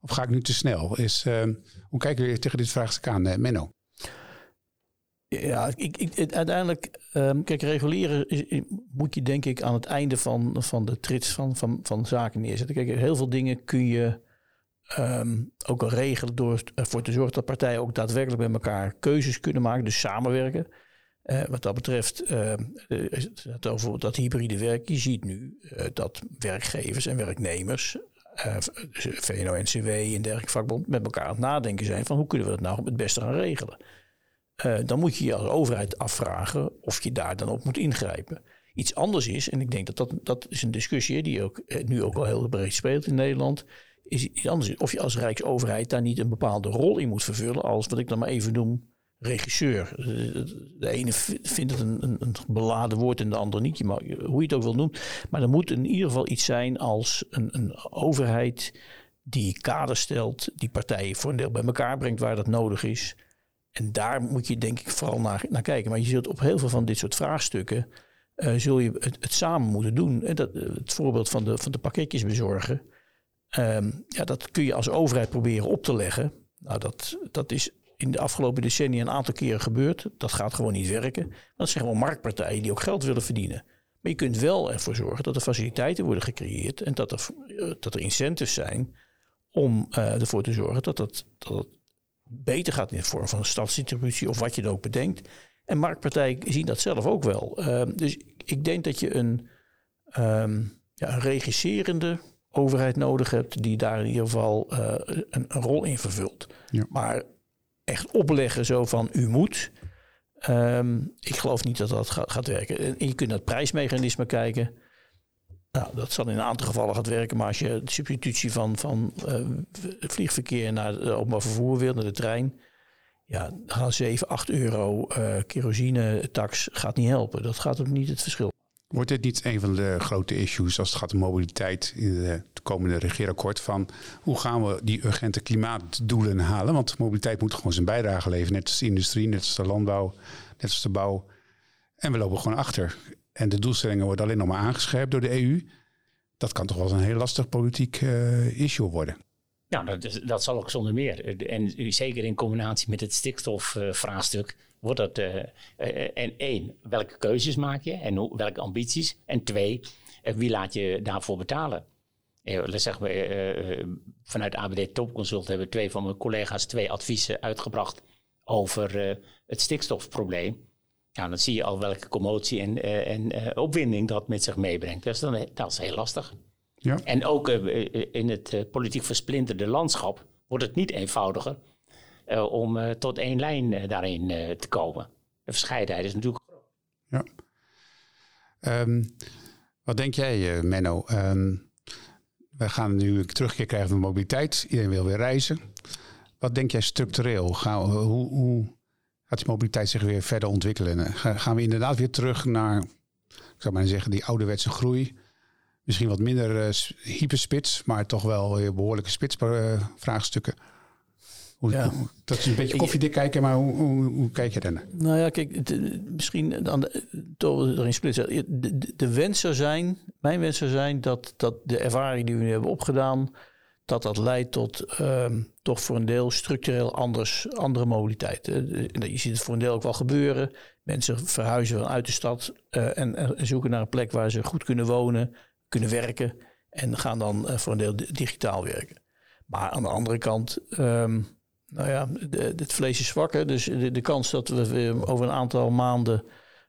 Of ga ik nu te snel? Is, uh, hoe kijken jullie tegen dit vraagstuk aan, uh, Menno? Ja, ik, ik, uiteindelijk, um, kijk, reguleren is, moet je denk ik aan het einde van, van de trits van, van, van zaken neerzetten. Kijk, heel veel dingen kun je Um, ook al regelen door ervoor te zorgen dat partijen ook daadwerkelijk met elkaar keuzes kunnen maken, dus samenwerken. Uh, wat dat betreft, uh, het over dat hybride werk, je ziet nu dat werkgevers en werknemers, VNO-NCW en dergelijke vakbond, met elkaar aan het nadenken zijn van hoe kunnen we dat nou het beste gaan regelen. dan moet je je als overheid afvragen of je daar dan op moet ingrijpen. Iets anders is, en ik denk dat dat, dat is een discussie die ook, nu ook al heel breed speelt in Nederland is iets anders. Of je als Rijksoverheid daar niet een bepaalde rol in moet vervullen als wat ik dan maar even noem regisseur. De ene vindt het een, een, een beladen woord en de andere niet. Je hoe je het ook wil noemen. Maar er moet in ieder geval iets zijn als een, een overheid die kader stelt, die partijen voor een deel bij elkaar brengt waar dat nodig is. En daar moet je denk ik vooral naar, naar kijken. Maar je zult op heel veel van dit soort vraagstukken uh, zul je het, het, samen moeten doen. En dat, het voorbeeld van de, van de pakketjes bezorgen. Um, ja, dat kun je als overheid proberen op te leggen. Nou, dat, dat is in de afgelopen decennia een aantal keren gebeurd. Dat gaat gewoon niet werken. Dat zijn gewoon marktpartijen die ook geld willen verdienen. Maar je kunt wel ervoor zorgen dat er faciliteiten worden gecreëerd en dat er, eh, dat er incentives zijn om uh, ervoor te zorgen dat het, dat beter gaat in de vorm van een stadsdistributie of wat je dan ook bedenkt. En marktpartijen zien dat zelf ook wel. Uh, dus ik denk dat je een, um, ja, een regisserende overheid nodig hebt die daar in ieder geval uh, een, een, rol in vervult. Ja. Maar echt opleggen zo van u moet. Um, ik geloof niet dat dat gaat, gaat werken. En je kunt naar het prijsmechanisme kijken. Nou, dat zal in een aantal gevallen gaat werken. Maar als je de substitutie van, van uh, vliegverkeer naar het openbaar vervoer wil, naar de trein. Ja, gaan 7, 8 euro uh, kerosine tax gaat niet helpen. Dat gaat ook niet het verschil. Wordt dit niet een van de grote issues als het gaat om mobiliteit in de komende regeerakkoord? Van hoe gaan we die urgente klimaatdoelen halen? Want mobiliteit moet gewoon zijn bijdrage leveren, net als de industrie, net als de landbouw, net als de bouw. En we lopen gewoon achter. En de doelstellingen worden alleen nog maar aangescherpt door de EU. Dat kan toch wel een heel lastig politiek uh, issue worden. Ja, dat, dat zal ook zonder meer. En zeker in combinatie met het stikstofvraagstuk wordt dat. en één, welke keuzes maak je en hoe, welke ambities? En twee, wie laat je daarvoor betalen? Zeg maar, vanuit ABD Topconsult hebben twee van mijn collega's twee adviezen uitgebracht over het stikstofprobleem. Ja, dan zie je al welke commotie en, en opwinding dat met zich meebrengt. Dus dan, dat is heel lastig. Ja. En ook in het politiek versplinterde landschap wordt het niet eenvoudiger om tot één lijn daarin te komen. De verscheidenheid is natuurlijk groot. Ja. Um, wat denk jij, Menno? Um, we gaan nu een terugkeer krijgen van mobiliteit. Iedereen wil weer reizen. Wat denk jij structureel? Gaan, hoe, hoe gaat die mobiliteit zich weer verder ontwikkelen? Gaan we inderdaad weer terug naar, ik zou maar zeggen, die ouderwetse groei? Misschien wat minder uh, hyperspits, maar toch wel behoorlijke spitsvraagstukken. Ja. dat is een beetje koffiedik kijken, maar hoe, hoe, kijk je daarnaar? Nou ja, kijk, misschien dan toch erin splitsen. De, de, de, wens zou zijn, mijn wens zou zijn dat, dat de ervaring die we nu hebben opgedaan, dat dat leidt tot um, toch voor een deel structureel anders, andere mobiliteit. Je ziet het voor een deel ook wel gebeuren. Mensen verhuizen uit de stad uh, en, en, zoeken naar een plek waar ze goed kunnen wonen, kunnen werken en gaan dan uh, voor een deel digitaal werken. Maar aan de andere kant, um, nou ja, het vlees is zwak. Dus de, de, kans dat we over een aantal maanden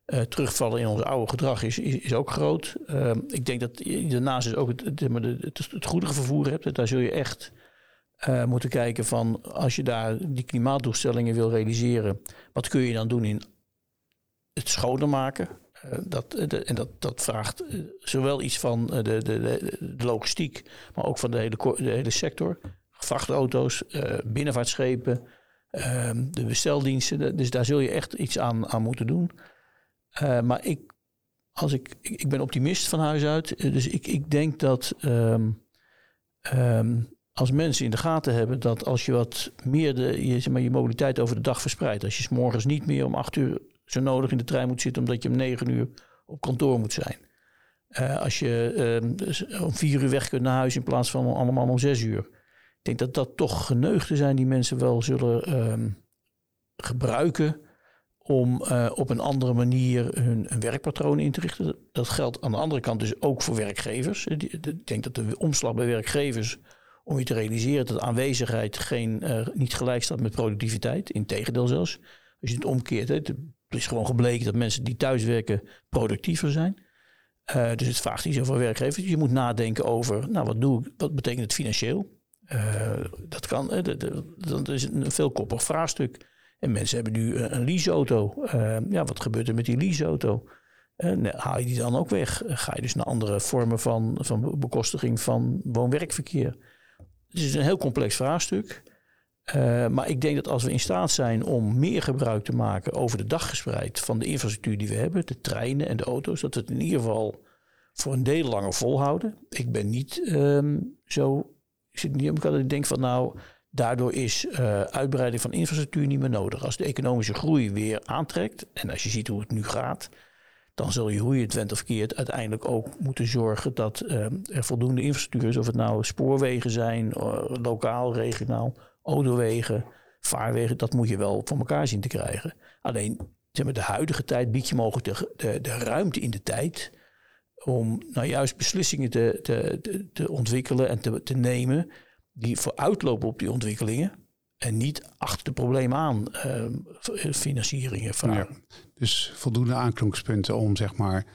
uh, terugvallen in ons oude gedrag is, is, ook groot. Uh, ik denk dat daarnaast is ook het, het, het, goederenvervoer hebt. Daar zul je echt uh, moeten kijken van als je daar die klimaatdoelstellingen wil realiseren, wat kun je dan doen in het schoner maken? Uh, dat, en dat, dat vraagt zowel iets van de, de, de, logistiek, maar ook van de hele, de hele sector vrachtauto's, uh, binnenvaartschepen, uh, de besteldiensten. Dus daar zul je echt iets aan, aan moeten doen. Uh, maar ik, als ik, ik, ben optimist van huis uit. Dus ik, ik denk dat um, um, als mensen in de gaten hebben dat als je wat meer de, je, zeg maar, je mobiliteit over de dag verspreidt. Als je s morgens niet meer om acht uur zo nodig in de trein moet zitten omdat je om negen uur op kantoor moet zijn. Als je uh, om vier uur weg kunt naar huis in plaats van allemaal om zes uur. Ik denk dat dat toch geneugden zijn die mensen wel zullen um, gebruiken om uh, op een andere manier hun, hun, werkpatroon in te richten. Dat geldt aan de andere kant dus ook voor werkgevers. Ik denk dat de omslag bij werkgevers om je te realiseren dat aanwezigheid geen, uh, niet gelijk staat met productiviteit. Integendeel zelfs. Als je het omkeert, het is gewoon gebleken dat mensen die thuiswerken productiever zijn. Dus het vraagt iets over werkgevers. Je moet nadenken over, nou wat doe ik, wat betekent het financieel? Uh, dat kan, dat is een veelkoppig vraagstuk. En mensen hebben nu een leaseauto. Uh, ja, wat gebeurt er met die leaseauto? Uh, haal je die dan ook weg? Ga je dus naar andere vormen van, van bekostiging van woon-werkverkeer? Het is een heel complex vraagstuk. Uh, maar ik denk dat als we in staat zijn om meer gebruik te maken over de dag gespreid van de infrastructuur die we hebben, de treinen en de auto's, dat we het in ieder geval voor een deel langer volhouden. Ik ben niet um, zo ik zit niet op ik denk van nou, daardoor is uh, uitbreiding van infrastructuur niet meer nodig. Als de economische groei weer aantrekt en als je ziet hoe het nu gaat, dan zul je, hoe je het went of keert, uiteindelijk ook moeten zorgen dat uh, er voldoende infrastructuur is. Of het nou spoorwegen zijn, uh, lokaal, regionaal, autowegen, vaarwegen. Dat moet je wel voor elkaar zien te krijgen. Alleen zeg maar, de huidige tijd biedt je mogelijk de, de ruimte in de tijd om nou juist beslissingen te, te, te ontwikkelen en te, te nemen die vooruitlopen op die ontwikkelingen. En niet achter de problemen aan uh, financieringen vragen. dus voldoende aanknopingspunten om zeg maar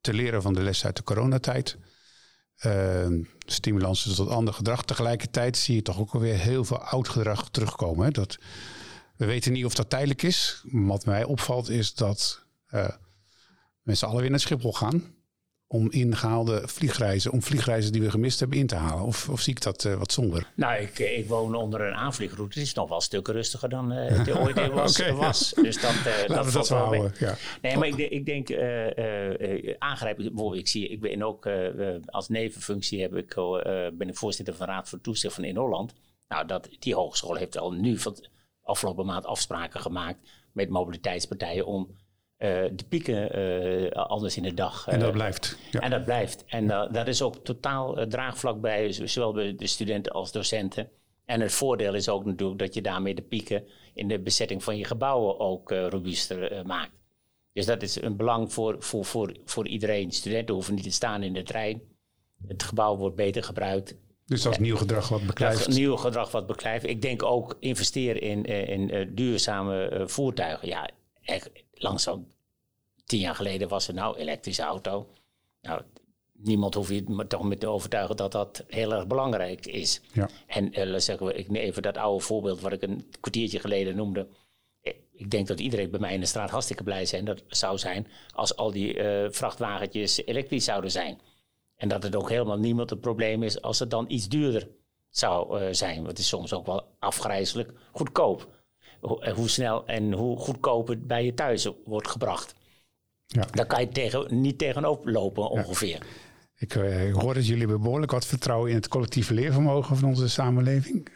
te leren van de les uit de coronatijd. Uh, stimulansen tot ander gedrag. Tegelijkertijd zie je toch ook alweer heel veel oud gedrag terugkomen. Hè? Dat, we weten niet of dat tijdelijk is. Wat mij opvalt is dat uh, mensen allen weer naar Schiphol gaan om ingehaalde vliegreizen, om vliegreizen die we gemist hebben in te halen? Of, of zie ik dat uh, wat somber? Nou, ik, eh, ik woon onder een aanvliegroute. Het is nog wel stukken rustiger dan uh, het ooit was, okay. was. Dus dat, uh, dat, dat wel houden. Ja. Nee, maar ik, ik denk aangrijpen. Bijvoorbeeld, ik zie, ik ben ook als nevenfunctie heb ik, ben ik voorzitter van Raad voor Toezicht van in Holland. Nou, dat, die hogeschool heeft al nu van afgelopen maand afspraken gemaakt met mobiliteitspartijen om uh, de pieken uh, anders in de dag. en dat blijft. Ja. En dat blijft. En dat is ook totaal draagvlak bij, zowel bij de studenten als docenten. En het voordeel is ook natuurlijk dat je daarmee de pieken in de bezetting van je gebouwen ook robuuster maakt. Dus dat is een belang voor, voor, voor, voor iedereen. Studenten hoeven niet te staan in de trein. Het gebouw wordt beter gebruikt. Dus dat is nieuw gedrag wat beklijft? Dat is nieuw gedrag wat beklijft. Ik denk ook investeren in, in, in duurzame voertuigen. Ja, echt langzaam. Tien jaar geleden was er nou elektrische auto. Nou, niemand hoeft je toch met te overtuigen dat dat heel erg belangrijk is. Ja. En uh, zeggen we, ik neem even dat oude voorbeeld wat ik een kwartiertje geleden noemde. Eh, ik denk dat iedereen bij mij in de straat hartstikke blij zijn, dat zou zijn als al die uh, vrachtwagentjes elektrisch zouden zijn. En dat het ook helemaal niemand het probleem is als het dan iets duurder zou uh, zijn. Want het is soms ook wel afgrijzelijk goedkoop. Hoe, hoe snel en hoe goedkoop het bij je thuis wordt gebracht. Ja. Daar kan je tegen, niet tegenop lopen ongeveer. Ik, uh, ik, hoor dat jullie behoorlijk wat vertrouwen in het collectieve leervermogen van onze samenleving.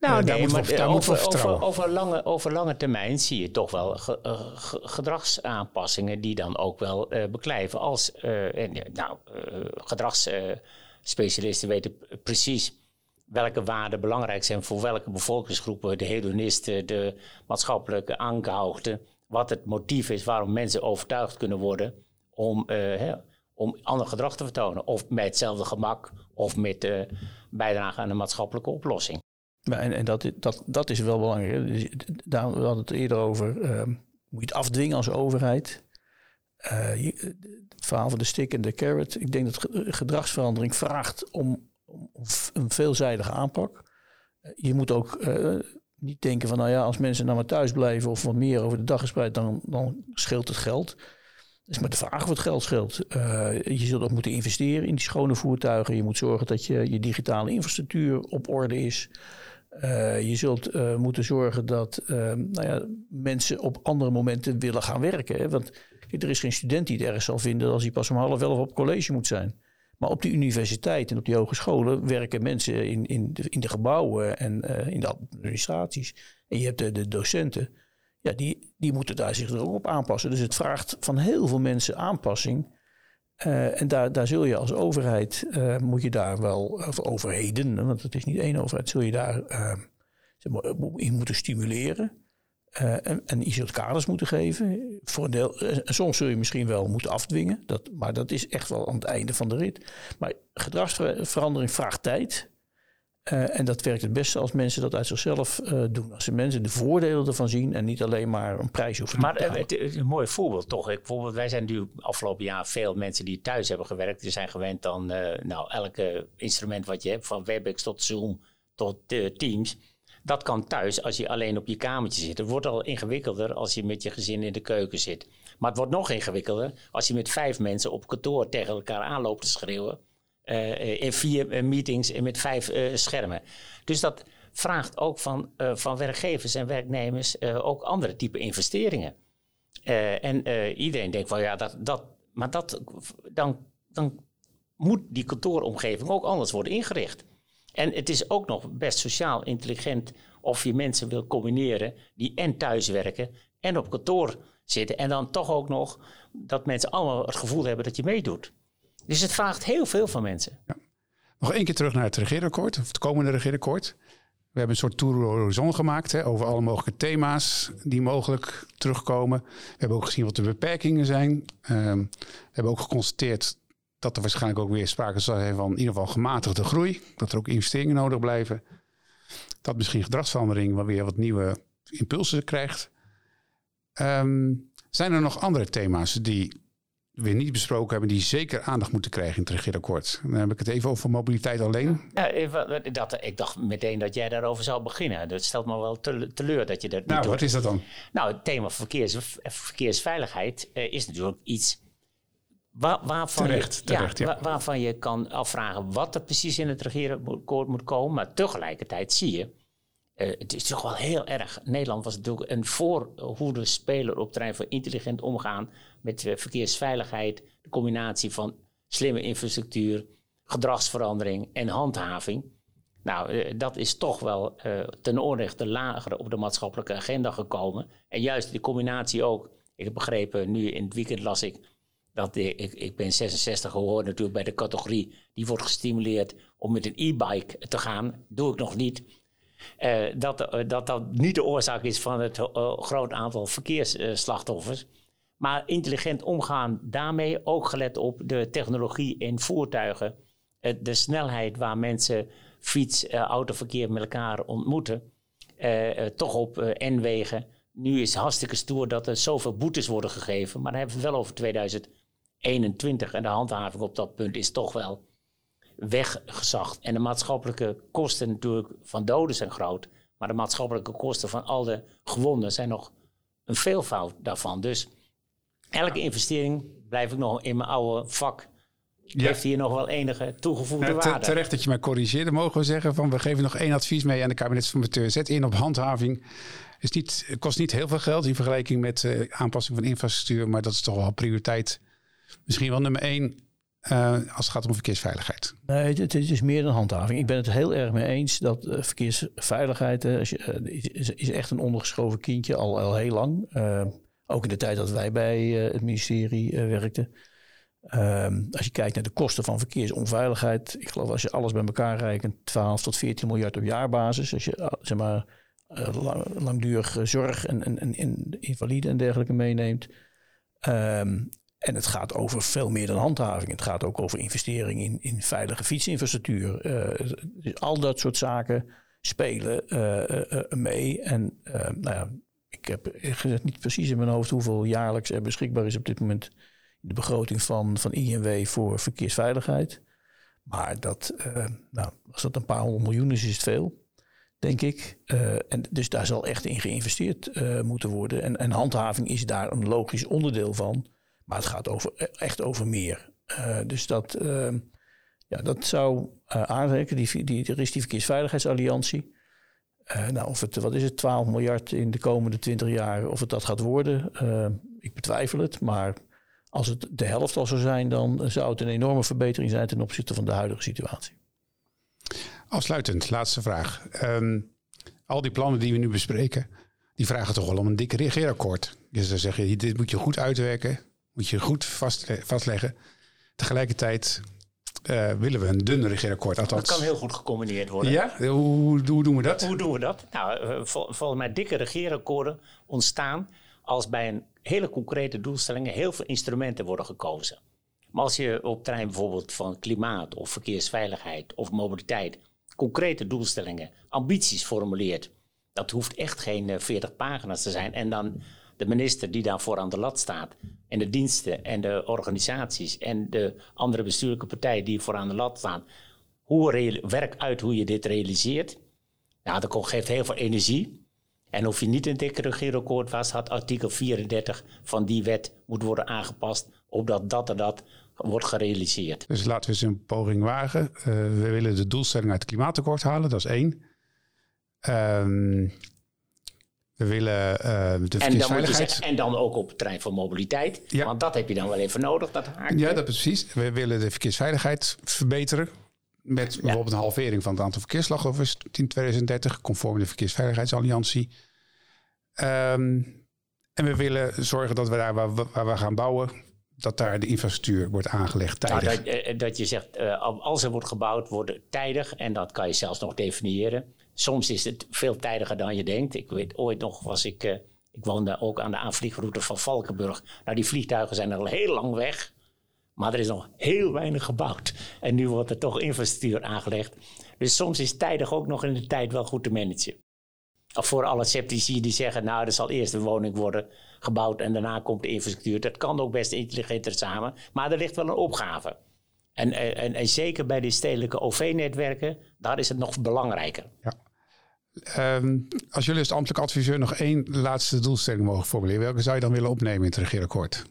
Nou, uh, nee, maar over, over, over, lange, over lange termijn zie je toch wel ge, uh, gedragsaanpassingen die dan ook wel beklijven. Als en, nou, gedragsspecialisten weten precies welke waarden belangrijk zijn voor welke bevolkingsgroepen, de hedonisten, de maatschappelijke aangehoogden wat het motief is waarom mensen overtuigd kunnen worden om, uh, hè, om ander gedrag te vertonen. Of met hetzelfde gemak of met uh, bijdrage aan een maatschappelijke oplossing. en, dat, dat, dat is wel belangrijk. Dus, daar, we hadden het eerder over. Uh, moet je het afdwingen als overheid? Je, het verhaal van de stick en de carrot. Ik denk dat gedragsverandering vraagt om een veelzijdige aanpak. Je moet ook niet denken van, nou ja, als mensen nou maar thuis blijven of wat meer over de dag gespreid, dan, dan scheelt het geld. Is maar de vraag het geld scheelt. Uh, je zult ook moeten investeren in die schone voertuigen. Je moet zorgen dat je, je digitale infrastructuur op orde is. Je zult moeten zorgen dat nou ja, mensen op andere momenten willen gaan werken. Want er is geen student die het erg zal vinden als hij pas om half elf op college moet zijn. Maar op de universiteit en op die hogescholen werken mensen in, in, de, in de gebouwen en uh, in de administraties. En je hebt de, de docenten. Ja, die, die moeten daar zich er ook op aanpassen. Dus het vraagt van heel veel mensen aanpassing. Uh, en daar, daar zul je als overheid, uh, moet je daar wel, of overheden, want het is niet één overheid, zul je daar zeg maar, in moeten stimuleren. Uh, en, en, kaders moeten geven. Voor een deel, en eh, soms zul je misschien wel moeten afdwingen. Dat, maar dat is echt wel aan het einde van de rit. Maar gedragsverandering vraagt tijd. Uh, en dat werkt het beste als mensen dat uit zichzelf uh, doen. Als ze mensen de voordelen ervan zien en niet alleen maar een prijs hoeven maar, te betalen. Maar het is een mooi voorbeeld toch. Ik, bijvoorbeeld, wij zijn nu afgelopen jaar veel mensen die thuis hebben gewerkt. Die zijn gewend dan nou, elke instrument wat je hebt. Van WebEx tot Zoom tot Teams dat kan thuis als je alleen op je kamertje zit. Het wordt al ingewikkelder als je met je gezin in de keuken zit. Maar het wordt nog ingewikkelder als je met vijf mensen op kantoor tegen elkaar aanloopt te schreeuwen. Uh, in vier uh, meetings en met vijf schermen. Dus dat vraagt ook van, van werkgevers en werknemers ook andere type investeringen. en iedereen denkt van ja, dat, dat, maar dat, dan, dan moet die kantooromgeving ook anders worden ingericht. En het is ook nog best sociaal intelligent of je mensen wil combineren die en thuis werken en op kantoor zitten. En dan toch ook nog dat mensen allemaal het gevoel hebben dat je meedoet. Dus het vraagt heel veel van mensen. Ja. Nog één keer terug naar het regeerakkoord, of het komende regeerakkoord. We hebben een soort tour horizon gemaakt hè, over alle mogelijke thema's die mogelijk terugkomen. We hebben ook gezien wat de beperkingen zijn. Ehm, we hebben ook geconstateerd dat er waarschijnlijk ook weer sprake zal zijn van in ieder geval gematigde groei. Dat er ook investeringen nodig blijven. Dat misschien gedragsverandering wel weer wat nieuwe impulsen krijgt. Um, zijn er nog andere thema's die we niet besproken hebben, die zeker aandacht moeten krijgen in het regeerakkoord? Dan heb ik het even over mobiliteit alleen. Ja, even, dat, ik dacht meteen dat jij daarover zou beginnen. Dat stelt me wel teleur dat je dat. Nou, wat is dat dan? Nou, het thema verkeers, verkeersveiligheid uh, is natuurlijk iets Waar, waarvan, terecht, je, terecht, ja, waarvan je kan afvragen wat er precies in het regeerakkoord moet komen. Maar tegelijkertijd zie je, uh, het is toch wel heel erg. Nederland was natuurlijk een voorhoede speler op het terrein van intelligent omgaan met uh, verkeersveiligheid. De combinatie van slimme infrastructuur, gedragsverandering en handhaving. Nou, uh, dat is toch wel ten onrechte lager op de maatschappelijke agenda gekomen. En juist die combinatie ook. Ik heb begrepen, nu in het weekend las ik dat ik, ik ben 66 geworden natuurlijk bij de categorie. Die wordt gestimuleerd om met een e-bike te gaan. Doe ik nog niet. dat, dat dat niet de oorzaak is van het groot aantal verkeersslachtoffers. Maar intelligent omgaan daarmee, ook gelet op de technologie in voertuigen, de snelheid waar mensen fiets, autoverkeer met elkaar ontmoeten, toch op N-wegen nu is het hartstikke stoer dat er zoveel boetes worden gegeven. Maar dan hebben we het wel over 2021. En de handhaving op dat punt is toch wel weggezacht. En de maatschappelijke kosten natuurlijk van doden zijn groot. Maar de maatschappelijke kosten van al de gewonden zijn nog een veelvoud daarvan. Dus elke investering, blijf ik nog in mijn oude vak, heeft hier nog wel enige toegevoegde waarde. Terecht dat je mij corrigeert. mogen we zeggen van we geven nog één advies mee aan de kabinetsformateur. Zet in op handhaving is niet, het kost niet heel veel geld in vergelijking met uh, aanpassing van infrastructuur, maar dat is toch wel prioriteit. Misschien wel nummer één uh, als het gaat om verkeersveiligheid. Nee, het, is meer dan handhaving. Ik ben het heel erg mee eens dat uh, verkeersveiligheid je, is, is, echt een ondergeschoven kindje al, al heel lang. ook in de tijd dat wij bij het ministerie werkten. Ehm, als je kijkt naar de kosten van verkeersonveiligheid, ik geloof als je alles bij elkaar rekent, 12 tot 14 miljard op jaarbasis. Als je zeg maar langdurige zorg en, en, en, invalide en dergelijke meeneemt. Ehm, en het gaat over veel meer dan handhaving. Het gaat ook over investering in, in veilige fietsinfrastructuur. Uh, dus al dat soort zaken spelen uh, mee. En nou ja, ik heb niet precies in mijn hoofd hoeveel jaarlijks er beschikbaar is op dit moment de begroting van, van INW voor verkeersveiligheid. Maar dat, nou, als dat een paar honderd miljoen is, is het veel denk ik. Uh, en dus daar zal echt in geïnvesteerd uh, moeten worden. En, en, handhaving is daar een logisch onderdeel van. Maar het gaat over, echt over meer. Uh, dus dat, ehm, ja, dat zou aanreiken. Die, die, die Verkeersveiligheidsalliantie. nou, of het, wat is het, 12 miljard in de komende 20 jaar, of het dat gaat worden, ik betwijfel het. Maar als het de helft al zou zijn, dan zou het een enorme verbetering zijn ten opzichte van de huidige situatie. Afsluitend, laatste vraag. Ehm, al die plannen die we nu bespreken, die vragen toch wel om een dik regeerakkoord. Dus dan zeg je, dit moet je goed uitwerken, moet je goed vastleggen. Tegelijkertijd uh, willen we een dun regeerakkoord. Althans. Dat kan heel goed gecombineerd worden. Ja? Hoe, hoe, doen we dat? Hoe doen we dat? Nou, uh, volgens mij dikke regeerakkoorden ontstaan als bij een hele concrete doelstellingen heel veel instrumenten worden gekozen. Maar als je op terrein bijvoorbeeld van klimaat of verkeersveiligheid of mobiliteit concrete doelstellingen, ambities formuleert. Dat hoeft echt geen 40 eh, pagina's te zijn. En dan de minister die daarvoor aan de lat staat. En de diensten en de organisaties en de andere bestuurlijke partijen die voor aan de lat staan. Hoe werk uit hoe je dit realiseert. Nou, dat geeft heel veel energie. En hoef je niet een dikke regeerakkoord was, had artikel 34 van die wet moet worden aangepast, opdat dat en dat wordt gerealiseerd. Dus laten we eens een poging wagen. Uh, we willen de doelstelling uit het klimaatakkoord halen, dat is één. Um, we willen uh, de verkeersveiligheid... En dan, en dan ook op het terrein van mobiliteit. Ja. Want dat heb je dan wel even nodig, dat haakje. Ja, dat precies. We willen de verkeersveiligheid verbeteren. Met bijvoorbeeld een halvering van het aantal verkeersslachtoffers in 2030, conform de Verkeersveiligheidsalliantie. Um, en we willen zorgen dat we daar waar, waar we gaan bouwen, dat daar de infrastructuur wordt aangelegd nou, tijdig. dat, eh, dat, je zegt, uh, als er wordt gebouwd, wordt het tijdig. En dat kan je zelfs nog definiëren. Soms is het veel tijdiger dan je denkt. Ik weet ooit nog, was ik, uh, ik woonde ook aan de aanvliegroute van Valkenburg. Nou, die vliegtuigen zijn al heel lang weg. Maar er is nog heel weinig gebouwd. En nu wordt er toch infrastructuur aangelegd. Dus soms is tijdig ook nog in de tijd wel goed te managen. Of voor alle sceptici die zeggen, nou, er zal eerst een woning worden gebouwd en daarna komt de infrastructuur. Dat kan ook best intelligenter samen, maar er ligt wel een opgave. En, en, en zeker bij die stedelijke OV-netwerken, daar is het nog belangrijker. Ja. Um, als jullie als ambtelijk adviseur nog één laatste doelstelling mogen formuleren, welke zou je dan willen opnemen in het regeerakkoord?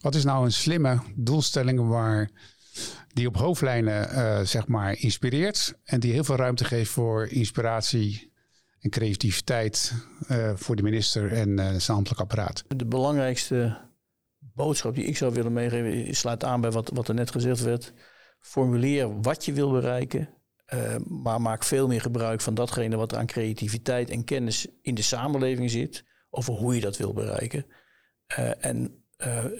Wat is nou een slimme doelstelling waar die op hoofdlijnen uh, zeg maar inspireert en die heel veel ruimte geeft voor inspiratie en creativiteit uh, voor de minister en uh, zijn ambtelijk apparaat. De belangrijkste boodschap die ik zou willen meegeven, sluit aan bij wat, wat er net gezegd werd. Formuleer wat je wil bereiken, uh, maar maak veel meer gebruik van datgene wat er aan creativiteit en kennis in de samenleving zit, over hoe je dat wil bereiken. en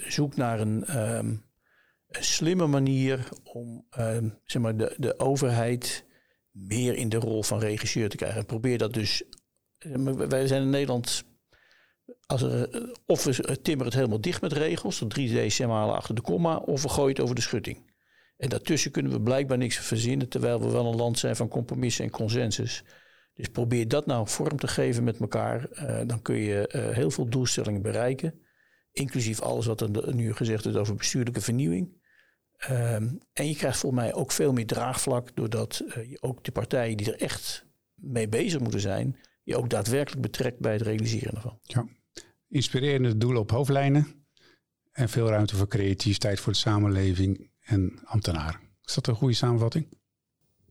zoek naar een, um, een, slimme manier om zeg maar de, de overheid meer in de rol van regisseur te krijgen. En probeer dat dus. Wij zijn in Nederland. Als er, of we timmeren het helemaal dicht met regels, tot drie decimalen achter de komma, of we gooien het over de schutting. En daartussen kunnen we blijkbaar niks verzinnen, terwijl we wel een land zijn van compromissen en consensus. Dus probeer dat nou vorm te geven met elkaar. Uh, dan kun je uh, heel veel doelstellingen bereiken. Inclusief alles wat er nu gezegd is over bestuurlijke vernieuwing. Um, en je krijgt volgens mij ook veel meer draagvlak doordat uh, je ook de partijen die er echt mee bezig moeten zijn, je ook daadwerkelijk betrekt bij het realiseren ervan. Ja. Inspirerende doelen op hoofdlijnen en veel ruimte voor creativiteit voor de samenleving en ambtenaren. Is dat een goede samenvatting?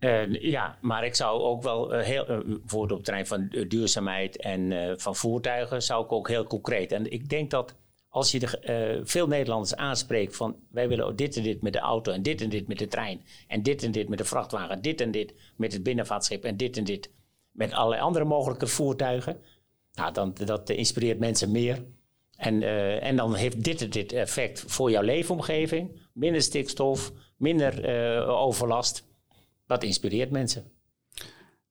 Uh, ja, maar ik zou ook wel uh, heel, uh, bijvoorbeeld op het terrein van duurzaamheid en van voertuigen, zou ik ook heel concreet. En ik denk dat als je de, veel Nederlanders aanspreekt van wij willen dit en dit met de auto en dit en dit met de trein en dit en dit met de vrachtwagen, dit en dit met het binnenvaartschip en dit en dit met allerlei andere mogelijke voertuigen, nou, dan, dat inspireert mensen meer. En, en dan heeft dit dit effect voor jouw leefomgeving, minder stikstof, minder overlast dat inspireert mensen.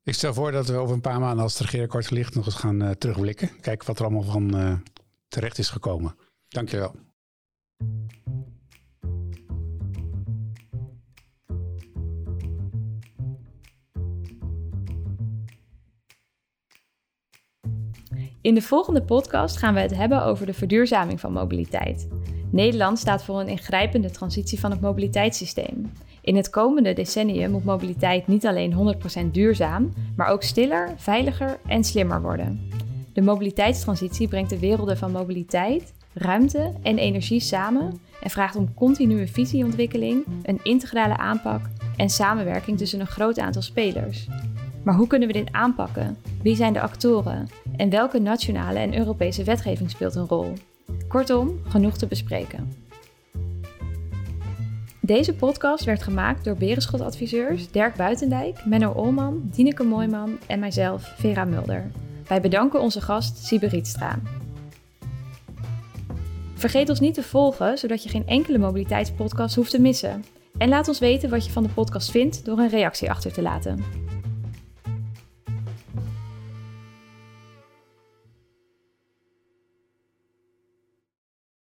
Ik stel voor dat we over een paar maanden als het regeerakkoord ligt nog eens gaan uh, terugblikken. Kijken wat er allemaal van terecht is gekomen. Dankjewel. In de volgende podcast gaan we het hebben over de verduurzaming van mobiliteit. Nederland staat voor een ingrijpende transitie van het mobiliteitssysteem. In het komende decennium moet mobiliteit niet alleen 100% duurzaam, maar ook stiller, veiliger en slimmer worden. De mobiliteitstransitie brengt de werelden van mobiliteit, ruimte en energie samen en vraagt om continue visieontwikkeling, een integrale aanpak en samenwerking tussen een groot aantal spelers. Maar hoe kunnen we dit aanpakken? Wie zijn de actoren? En welke nationale en Europese wetgeving speelt een rol? Kortom, genoeg te bespreken. Deze podcast werd gemaakt door Berenschot-adviseurs Dirk Buitendijk, Menno Olman, Dineke Mooiman en mijzelf, Vera Mulder. Wij bedanken onze gast Siebe Rietstra. Vergeet ons niet te volgen, zodat je geen enkele mobiliteitspodcast hoeft te missen. En laat ons weten wat je van de podcast vindt door een reactie achter te laten.